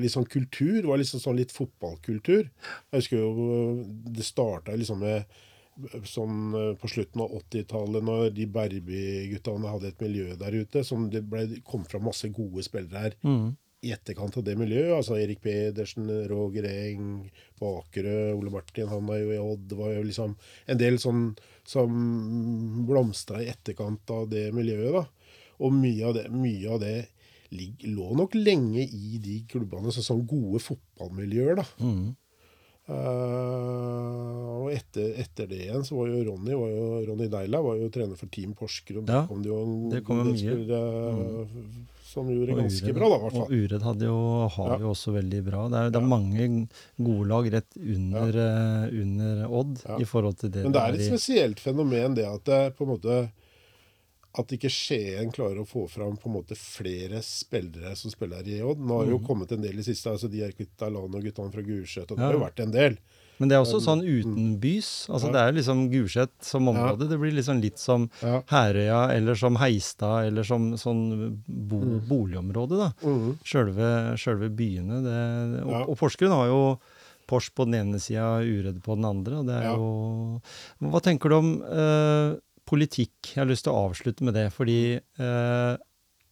Litt sånn kultur. Det var liksom sånn litt fotballkultur. Jeg husker jo det starta liksom med sånn eh, på slutten av 80-tallet, når de Berby-guttene hadde et miljø der ute, som det ble, kom fra masse gode spillere her Mm. i etterkant av det miljøet. Altså Erik Pedersen, Roger Eng, Bakerø, Ole Martin, han er jo i Odd. Det var jo liksom en del sånn som blomstra i etterkant av det miljøet, da. Og mye av det, mye av det lå nok lenge i de klubbene, sånn som gode fotballmiljøer, da. Mm. Uh, og etter, etter, det igjen så var jo Ronny var jo, Ronny Deila var jo trener for Team Porsgrunn. Ja, kom det jo en det kom mye. spillere, Mm. som gjorde Og ganske bra, da, i hvert Og Ured hadde jo, har Ja. jo også veldig bra. Det er, det er Ja. mange gode lag rett under, uh, under Odd i forhold til det Men det er et spesielt fenomen det at det på en måte at ikke Skien klarer å få fram på en måte flere spillere som spiller i Odd. Nå har jo kommet en del i siste. altså De er kvitt Alano og guttene fra Gulset. og Det Mm. Ja. har jo vært en del. Men det er også sånn utenbys. Altså Ja. Det er liksom Gulset som område. Det blir liksom litt som. Herøya eller som Heistad eller som sånn bo, boligområde, da. Mm. Sjølve, sjølve byene. Det, og, Ja. og Porsgrunn har jo Pors på den ene sida, Uredd på den andre. og det er Ja. jo... Hva tenker du om eh, politikk? Jeg har lyst til å avslutte med det. Fordi eh,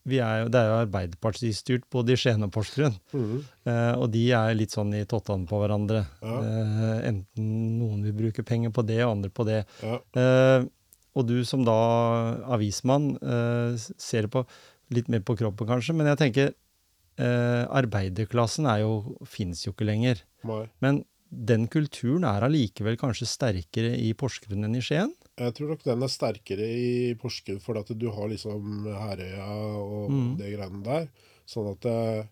vi er jo, det er jo Arbeiderpartistyrt både i Skien og Porsgrunn. Mm. Eh, og de er litt sånn i tottene på hverandre. Ja. Eh, enten noen vil bruke penger på det, og andre på det. Ja. Eh, og du som da avismann eh, ser det på litt mer på kroppen kanskje, men jeg tenker eh, arbeiderklassen er jo, fins jo ikke lenger. Nei. Men den kulturen er allikevel kanskje sterkere i Porsgrunn enn i Skien? Jeg tror nok den er sterkere i Porsgrunn, for at du har liksom Herøya og mm. det greiene der. Sånn at eh,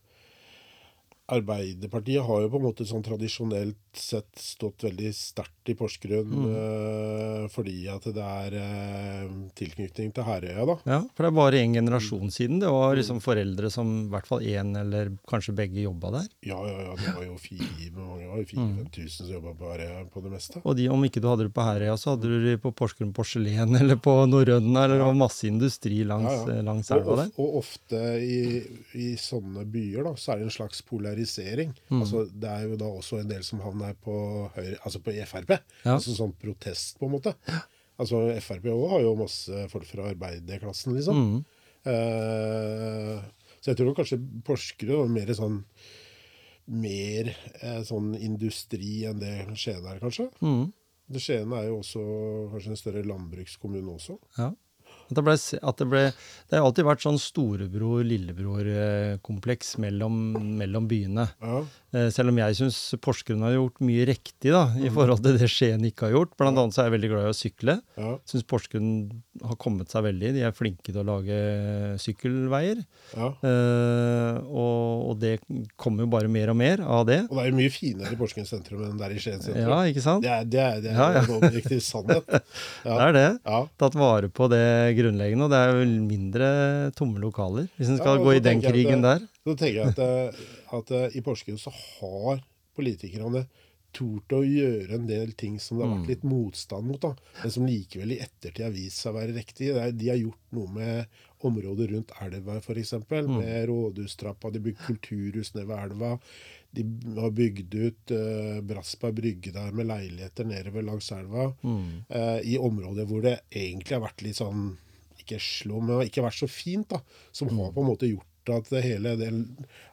Arbeiderpartiet har jo på en måte sånn tradisjonelt sett stått veldig sterkt i Porsgrunn Mm. uh, fordi at det er uh, tilknytning til Herøya, da. Ja, for det er bare en generasjon siden. Det var Mm. liksom foreldre som i hvert fall én eller kanskje begge jobba der. Ja, ja, ja, det var jo fire, mange var jo 4000-5000 som jobba på Herøya på det meste. Og de, om ikke du hadde det på Herøya, så hadde du det på Porsgrunn Porselen eller på Norrøna, eller det var masse industri langs, Ja, ja. langs Og, elva der. og ofte i, i sånne byer da, så er det en slags polarisering. Mm. Altså, det er jo da også en del som havner på høyre, altså på Frp. Ja. Altså sånn protest, på en måte. Altså Frp òg har jo masse folk fra arbeiderklassen, liksom. Mm. Uh, så jeg tror kanskje Porsgrunn var mer sånn mer eh, sånn industri enn det Skien er, kanskje. Mm. Det Skien er jo også kanskje en større landbrukskommune også. Ja. At det, ble, at det ble Det har alltid vært sånn storebror-lillebror-kompleks mellom, mellom byene. Ja, Eh, Selv om jeg syns Porsgrunn har gjort mye riktig da, i forhold til det Skien ikke har gjort. Blant annet så er jeg veldig glad i å sykle. ja, Syns Porsgrunn har kommet seg veldig. De er flinke til å lage sykkelveier. ja. Eh, og, og det kommer jo bare mer og mer av det. Og det er jo mye finere i Porsgrunn sentrum enn der i Skien sentrum. Ja, ikke sant? Det er, det er, det er Ja, ja. en objektiv sannhet. Det er det. Ja. Tatt vare på det grunnleggende. Og det er jo mindre tomme lokaler, hvis en skal gå i den krigen der. Så tenker jeg at, eh, at eh, i Porsgrunn så har politikerne tort å gjøre en del ting som det har Mm. vært litt motstand mot, da, men som likevel i ettertid har vist seg å være riktig. De har gjort noe med området rundt elva, f.eks. Mm. Med rådhustrappa. De bygde kulturhus nede ved elva. De har bygd ut uh, Brassberg brygge der med leiligheter nedover langs elva. Mm. Uh, I områder hvor det egentlig har vært litt sånn Ikke slå, men ikke vært så fint. da, Som Mm. har på en måte gjort at det hele den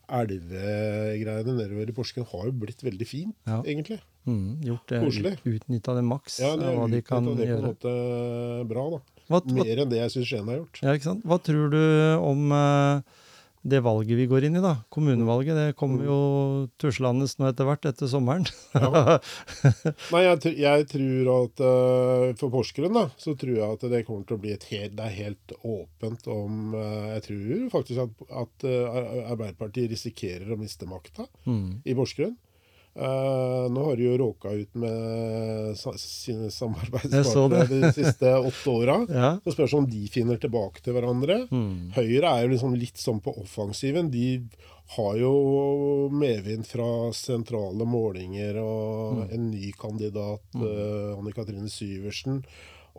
elvegreiene nedover i Porsgrunn har jo blitt veldig fint, Ja. egentlig. Mm. Gjort det, Koselig. utnytta det maks, Ja, det av hva de kan det gjøre. på en måte bra, da. Hva, Mer enn det jeg syns Skien har gjort. ja, ikke sant? hva tror du om eh, det valget vi går inn i, da? Kommunevalget. Det kommer jo tuslende nå etter hvert, etter sommeren. Ja. Nei, jeg, jeg tror at eh, for Porsgrunn, da, så tror jeg at det kommer til å bli et helt Det er helt åpent om eh, Jeg tror faktisk at, at eh, Arbeiderpartiet risikerer å miste makta Mm. i Porsgrunn. Eh, nå har de jo råka ut med sa sine samarbeidspartnere de siste åtte åra. Ja. Så spørs om de finner tilbake til hverandre. Mm. Høyre er jo liksom litt sånn på offensiven. De har jo medvind fra sentrale målinger og en ny kandidat, eh, Anne Katrine Syversen.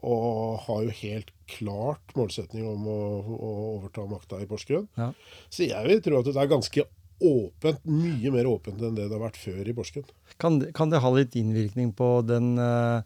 Og har jo helt klart målsetning om å, å overta makta i Porsgrunn. Ja. Så jeg vil tro at det er ganske åpent, mye mer åpent enn det det har vært før i Porsgrunn. Kan, det- kan det ha litt innvirkning på den, eh,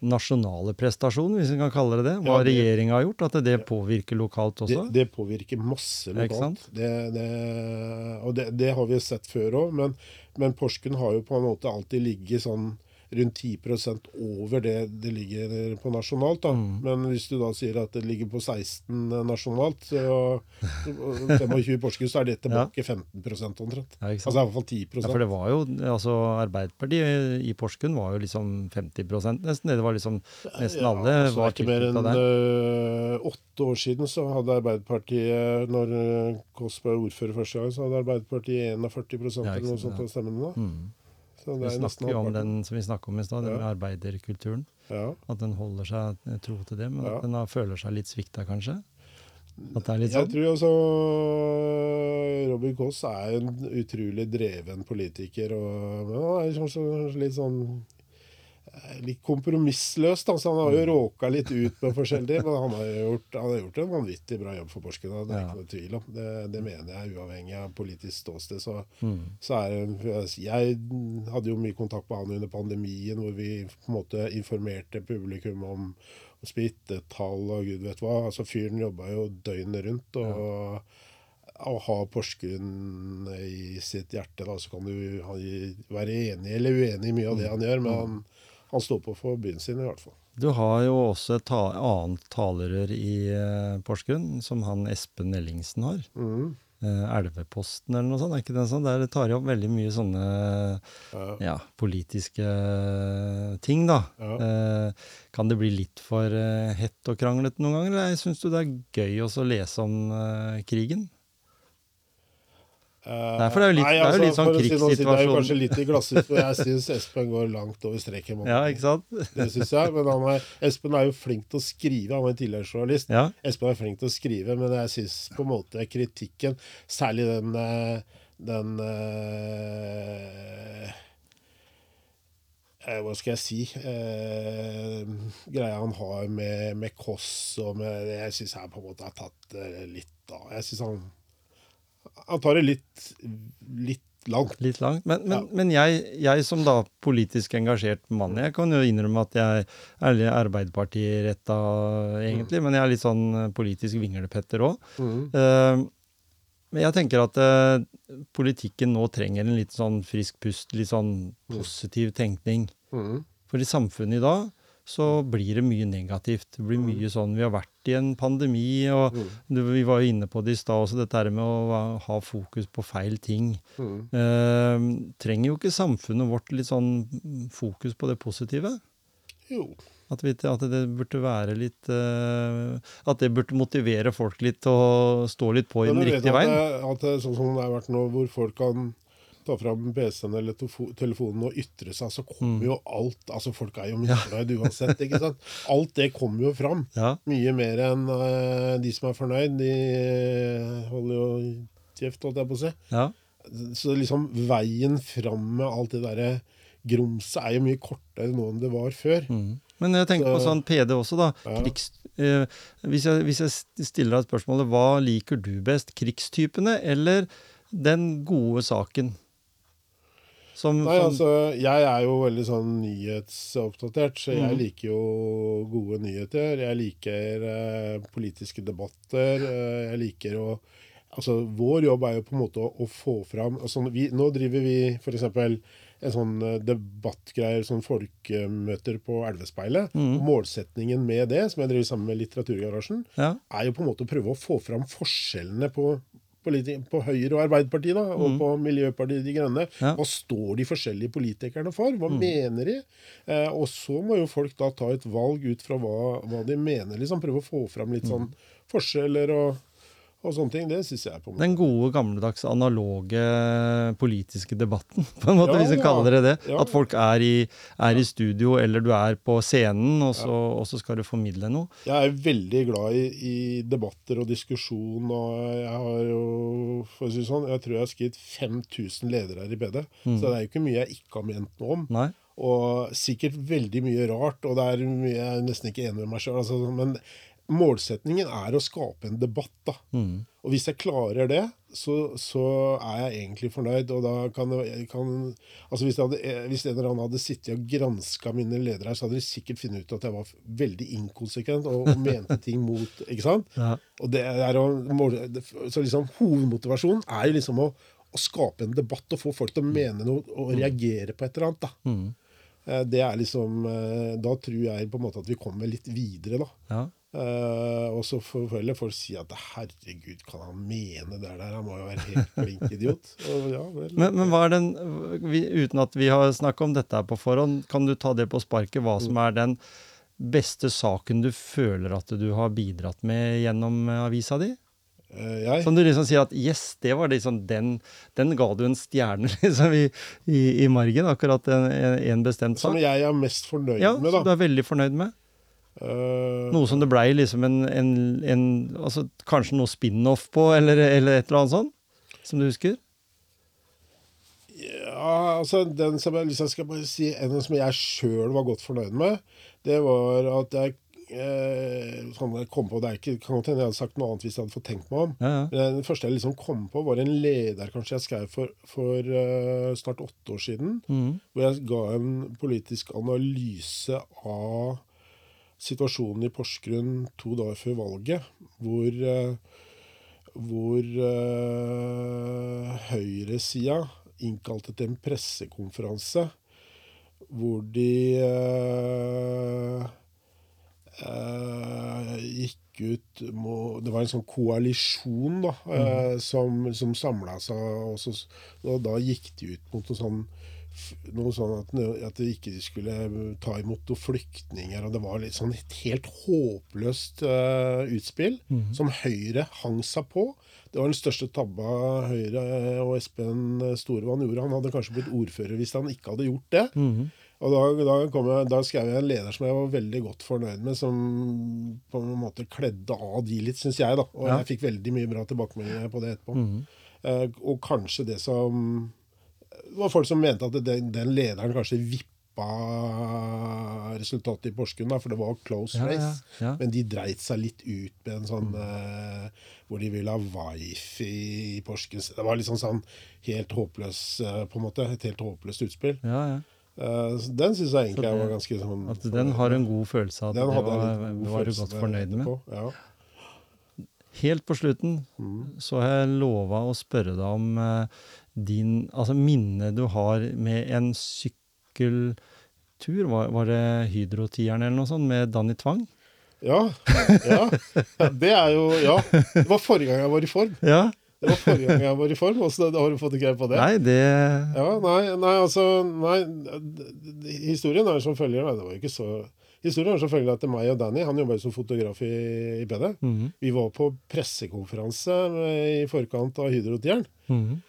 nasjonale prestasjonen, hvis vi kan kalle det det? Hva Ja, regjeringa har gjort? At det påvirker lokalt også? det påvirker masse lokalt. Det, det, og det, det har vi sett før òg, men, men Porsgrunn har jo på en måte alltid ligget sånn rundt 10% over det det ligger på nasjonalt. da. Mm. Men hvis du da sier at det ligger på 16 nasjonalt, og 25 i Porsgrunn, så er det tilbake 15 omtrent. Ja? Altså i hvert fall 10 Ja, for det var jo, altså Arbeiderpartiet i Porsgrunn var jo liksom 50 nesten. Det var liksom Nesten alle Ja, altså, var ikke mer enn øh, åtte år siden så hadde Arbeiderpartiet, når øh, Kåss ble ordfører første gang, så hadde Arbeiderpartiet 41 Ja, eller noe sånt ja. av stemmene. da. Mm. Vi det er snakker jo om den som vi snakker om i stad, den med arbeiderkulturen. Ja. At den holder seg eh, tro til det, men at den har, føler seg litt svikta, kanskje? At det er litt Jeg sånn? tror altså Robin Koss er en utrolig dreven politiker. Og, ja, så, litt sånn Litt kompromissløs. Altså, Han har jo Mm. råka litt ut med forskjellig, men han har jo gjort, han har gjort en vanvittig bra jobb for Porsgrunn. Det er Ja. ikke noe tvil om. Det, det mener jeg, uavhengig av politisk ståsted. Så, Mm. så er Jeg hadde jo mye kontakt med han under pandemien, hvor vi på en måte informerte publikum om smittetall og gud vet hva. Altså Fyren jobba jo døgnet rundt. og å ha Porsgrunn i sitt hjerte, da, så kan du være enig eller uenig i mye av det han gjør, men han, han står på for byen sin, i hvert fall. Du har jo også et ta annet talerør i eh, Porsgrunn, som han Espen Ellingsen har. Mm. Eh, Elveposten eller noe sånt, er ikke det sånn? Der tar de opp veldig mye sånne Ja. ja, politiske ting, da. Ja. Eh, kan det bli litt for eh, hett og kranglete noen ganger, eller syns du det er gøy også å lese om eh, krigen? Eh, Nei, for det er jo litt- nei, det jo litt sånn krigssituasjon. si Det er jo kanskje litt i glasshus, for jeg syns Espen går langt over streken. Ja, ikke sant? Det syns jeg. Men han er, Espen er jo flink til å skrive. Han var en tidligere journalist. Ja. Espen er flink til å skrive, men jeg syns på en måte kritikken, særlig den eh, den eh, eh, Hva skal jeg si eh, Greia han har med, med Koss og med Jeg syns jeg på en måte har tatt litt av Jeg synes han Han tar det litt, litt langt. Litt langt. Men, men, Ja. men jeg, jeg som da politisk engasjert mann, jeg kan jo innrømme at jeg er Arbeiderparti-retta egentlig, men jeg er litt sånn eh, politisk vinglepetter òg. Mhm. men jeg tenker at eh, politikken nå trenger en litt sånn frisk pust, litt sånn positiv tenkning. Mm. For i samfunnet i dag så blir det mye negativt. Det blir mye sånn Vi har vært i en pandemi, og du, vi var jo inne på det i stad også, dette her med å ha fokus på feil ting. Mm. Eh, trenger jo ikke samfunnet vårt litt sånn fokus på det positive? Jo. At, vi, at det burde være litt eh, At det burde motivere folk litt til å stå litt på i den riktige at veien? det- At det, sånn som det har vært nå, hvor folk kan ta fram PC-en eller telefonen og ytre seg, så kommer jo alt altså Folk er jo misfornøyd uansett, ikke sant? Alt det kommer jo fram. Mye mer enn uh, de som er fornøyd. De holder jo kjeft, holdt jeg på å si. ja. Så liksom veien fram med alt det derre grumset er jo mye kortere nå enn det var før. Mm. Men jeg tenker på sånn PD også, da. Ja. Krigs, eh, hvis, jeg, hvis jeg stiller deg spørsmålet hva liker du best, krigstypene eller den gode saken? Som, Nei, som altså, jeg er jo veldig sånn nyhetsoppdatert, så jeg mm. liker jo gode nyheter. Jeg liker eh, politiske debatter. Eh, jeg liker å Altså, vår jobb er jo på en måte å, å få fram altså, vi, Nå driver vi f.eks. en sånn eh, debattgreier, sånn folkemøter på Elvespeilet. Mm. Målsetningen med det, som jeg driver sammen med Litteraturgarasjen, ja, er jo på en måte å prøve å få fram forskjellene på, på Høyre og Arbeiderpartiet, da, og på Miljøpartiet De Grønne. Mm. Ja. Mm. Hva står de forskjellige politikerne for? Hva mener de? Eh, og så må jo folk da ta et valg ut fra hva, hva de mener. liksom Prøve å få fram litt Mm. sånn forskjeller og, og sånne ting. Det syns jeg er på en måte den gode, gammeldags, analoge politiske debatten, på en måte, Ja, hvis vi ja. kaller det det. Ja. At folk er i, er i studio, eller du er på scenen, og så, og så skal du formidle noe. Jeg er veldig glad i, i debatter og diskusjon, og jeg har jo for å si det sånn, jeg tror jeg har skrevet 5000 ledere her i BD, Mm. så det er jo ikke mye jeg ikke har ment noe om. Nei? Og sikkert veldig mye rart, og det er mye jeg er nesten ikke enig med meg sjøl. Altså, men målsetningen er å skape en debatt, da. Mm. Og hvis jeg klarer det, så, så er jeg egentlig fornøyd. Og da kan, kan altså hvis, hadde, hvis en eller annen hadde sittet og granska mine ledere her, så hadde de sikkert funnet ut at jeg var veldig inkonsekvent og, og mente ting mot Ikke sant? Ja. Og det er å, så liksom Hovedmotivasjonen er jo liksom å, å skape en debatt og få folk til å mene noe og reagere på et eller annet. da. Mm. Eh, Det er liksom eh, Da tror jeg på en måte at vi kommer litt videre, da. ja. Eh, og så får vel folk si at herregud, kan han mene det der? Han må jo være helt klink idiot. Og ja, vel. Men, men hva er den, vi, uten at vi har snakka om dette her på forhånd, kan du ta det på sparket, hva som er den beste saken du føler at du har bidratt med gjennom eh, avisa di? Uh, jeg, Som du liksom sier at yes, det var liksom den, den ga du en stjerne liksom i, i, i margen, akkurat en, en, bestemt sak. som jeg er mest fornøyd Ja, med, som du er veldig fornøyd med. Eh, Noe som det blei liksom en, en, en altså Kanskje noe spin-off på, eller, eller et eller annet sånt? Som du husker? Ja, altså den som jeg liksom skal bare si En som jeg sjøl var godt fornøyd med, det var at jeg eh, sånn jeg kom på, Det er ikke, kan godt hende jeg hadde sagt noe annet hvis jeg hadde fått tenkt meg om. Ja, ja. Men Den første jeg liksom kom på, var en leder kanskje jeg skrev for, for uh, snart åtte år siden. Mm. Hvor jeg ga en politisk analyse av situasjonen i Porsgrunn to dager før valget. Hvor, eh, hvor uh, høyresida innkalte til en pressekonferanse hvor de eh, eh, gikk ut Det var en sånn koalisjon da, eh, som, som samla seg. Og, så, og da gikk de ut mot noe sånn noe sånn at, at de ikke skulle ta imot noen flyktninger. og Det var litt sånn et helt håpløst uh, utspill som Høyre hang seg på. Det var den største tabba Høyre og Espen Storevann gjorde. Han hadde kanskje blitt ordfører hvis han ikke hadde gjort det. Mhm. Og da, da, kom jeg, da skrev jeg en leder som jeg var veldig godt fornøyd med, som på en måte kledde av de litt, syns jeg. da. Og Ja. jeg fikk veldig mye bra tilbakemeldinger på det etterpå. Mhm. uh, og kanskje det som Det var folk som mente at den, den lederen kanskje vippa resultatet i Porsgrunn, da, for det var close Ja, ja, race. ja. Men de dreit seg litt ut med en sånn eh, Hvor de ville ha wifi i Porsgrunn. Det var liksom sånn helt håpløs, uh, på en måte. Et helt håpløst utspill. Ja, ja. Uh, den syns jeg egentlig det, jeg var ganske sånn At den har en god følelse av at Den det var, var du godt fornøyd med. På, Ja. Helt på slutten så har jeg lova å spørre deg om din Altså minnet du har med en sykkeltur. Var, var det Hydrotieren eller noe sånt med Danny Tvang? Ja, ja. Det er jo Ja. Det var forrige gang jeg var i form. Ja. Det var forrige gang jeg var i form. Også, har du fått greie på det? Nei, det Ja, nei, nei, altså nei, Historien er som følger Nei, det var ikke så Historien er som følger at meg og Danny Han jobba som fotograf i, i PD. -hmm. Vi var på pressekonferanse i forkant av Hydrotieren. Mhm. Eh,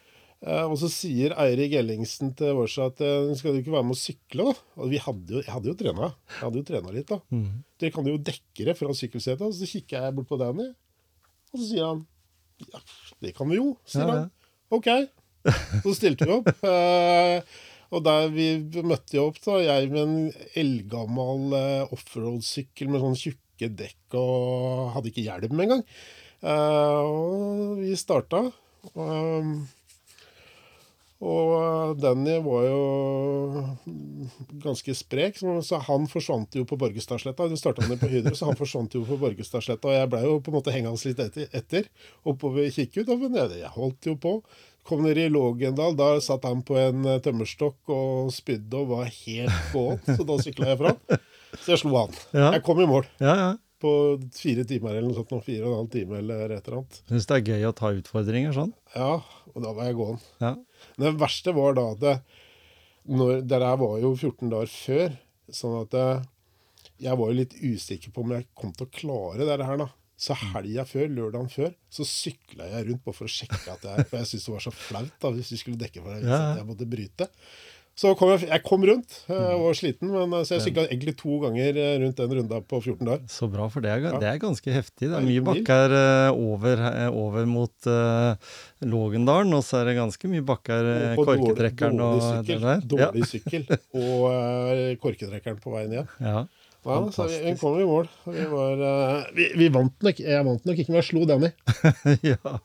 og så sier Eirik Ellingsen til oss at eh, skal du ikke være med å sykle, da? Og vi hadde jo, jeg hadde jo trena. Jeg hadde jo trena litt, da. Mm. Dere kan jo dekke det fra sykkelsetet. Og så kikker jeg bort på Danny, og så sier han ja, det kan vi jo, sier Ja, han. Ok. Så stilte vi opp. Eh, og der vi møtte jo opp, da, jeg med en eldgammel eh, offroad-sykkel med sånn tjukke dekk og hadde ikke hjelm engang. Eh, og vi starta. Um, og Danny var jo ganske sprek, så- han forsvant jo på Borgestadsletta. Du starta han jo på Hydro, så han forsvant jo på Borgestadsletta. Og jeg blei jo på en måte hengende litt etter, etter oppover Kikkut. Men jeg, holdt jo på. Kom ned i Lågendal, da satt han på en eh, tømmerstokk og spydde og var helt gåen. Så da sykla jeg fram. Så jeg slo han. Jeg kom i mål Ja, ja. På fire timer eller noe sånt. nå, Fire og en halv time eller et eller annet. Syns det er gøy å ta utfordringer sånn? Ja, og da var jeg gåen. Ja. Det verste var da at det, når, det der var jo 14 dager før, sånn at det, jeg var jo litt usikker på om jeg kom til å klare det her da. Så helga før, lørdagen før, så sykla jeg rundt bare for å sjekke at jeg For jeg syntes det var så flaut da, hvis vi skulle dekke for det, ja. jeg måtte bryte. Så kom jeg, jeg kom rundt. Jeg var sliten, men eh, så jeg sykla egentlig to ganger eh, rundt den runda på 14 dager. Så bra, for det er, det er ganske heftig. Det er mye bakker eh, over, eh, over mot uh, Lågendalen, og så er det ganske mye bakker Korketrekkeren og det der. dårlig sykkel og uh, korketrekkeren på veien igjen. Ja. Ja, så vi, vi kom i mål. Vi, var, uh, vi, vi vant nok Jeg vant nok ikke, men jeg slo Danny. ja.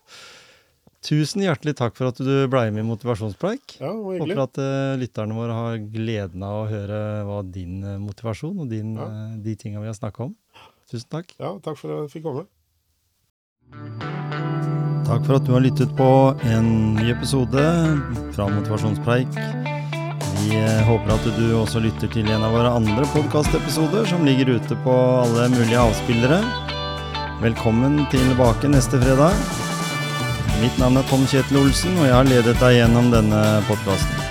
Tusen hjertelig takk for at du ble med i Motivasjonspreik. Ja. Håper at uh, lytterne våre har gleden av å høre hva din eh, motivasjon og din, Ja. uh, de tinga vi har snakka om. Tusen takk. Ja, takk for at jeg fikk komme. Takk for at du har lyttet på en ny episode fra Motivasjonspreik. Vi håper at du også lytter til en av våre andre podkastepisoder som ligger ute på alle mulige avspillere. Velkommen tilbake neste fredag. Mitt navn er Tom Kjetil Olsen, og jeg har ledet deg gjennom denne podkasten.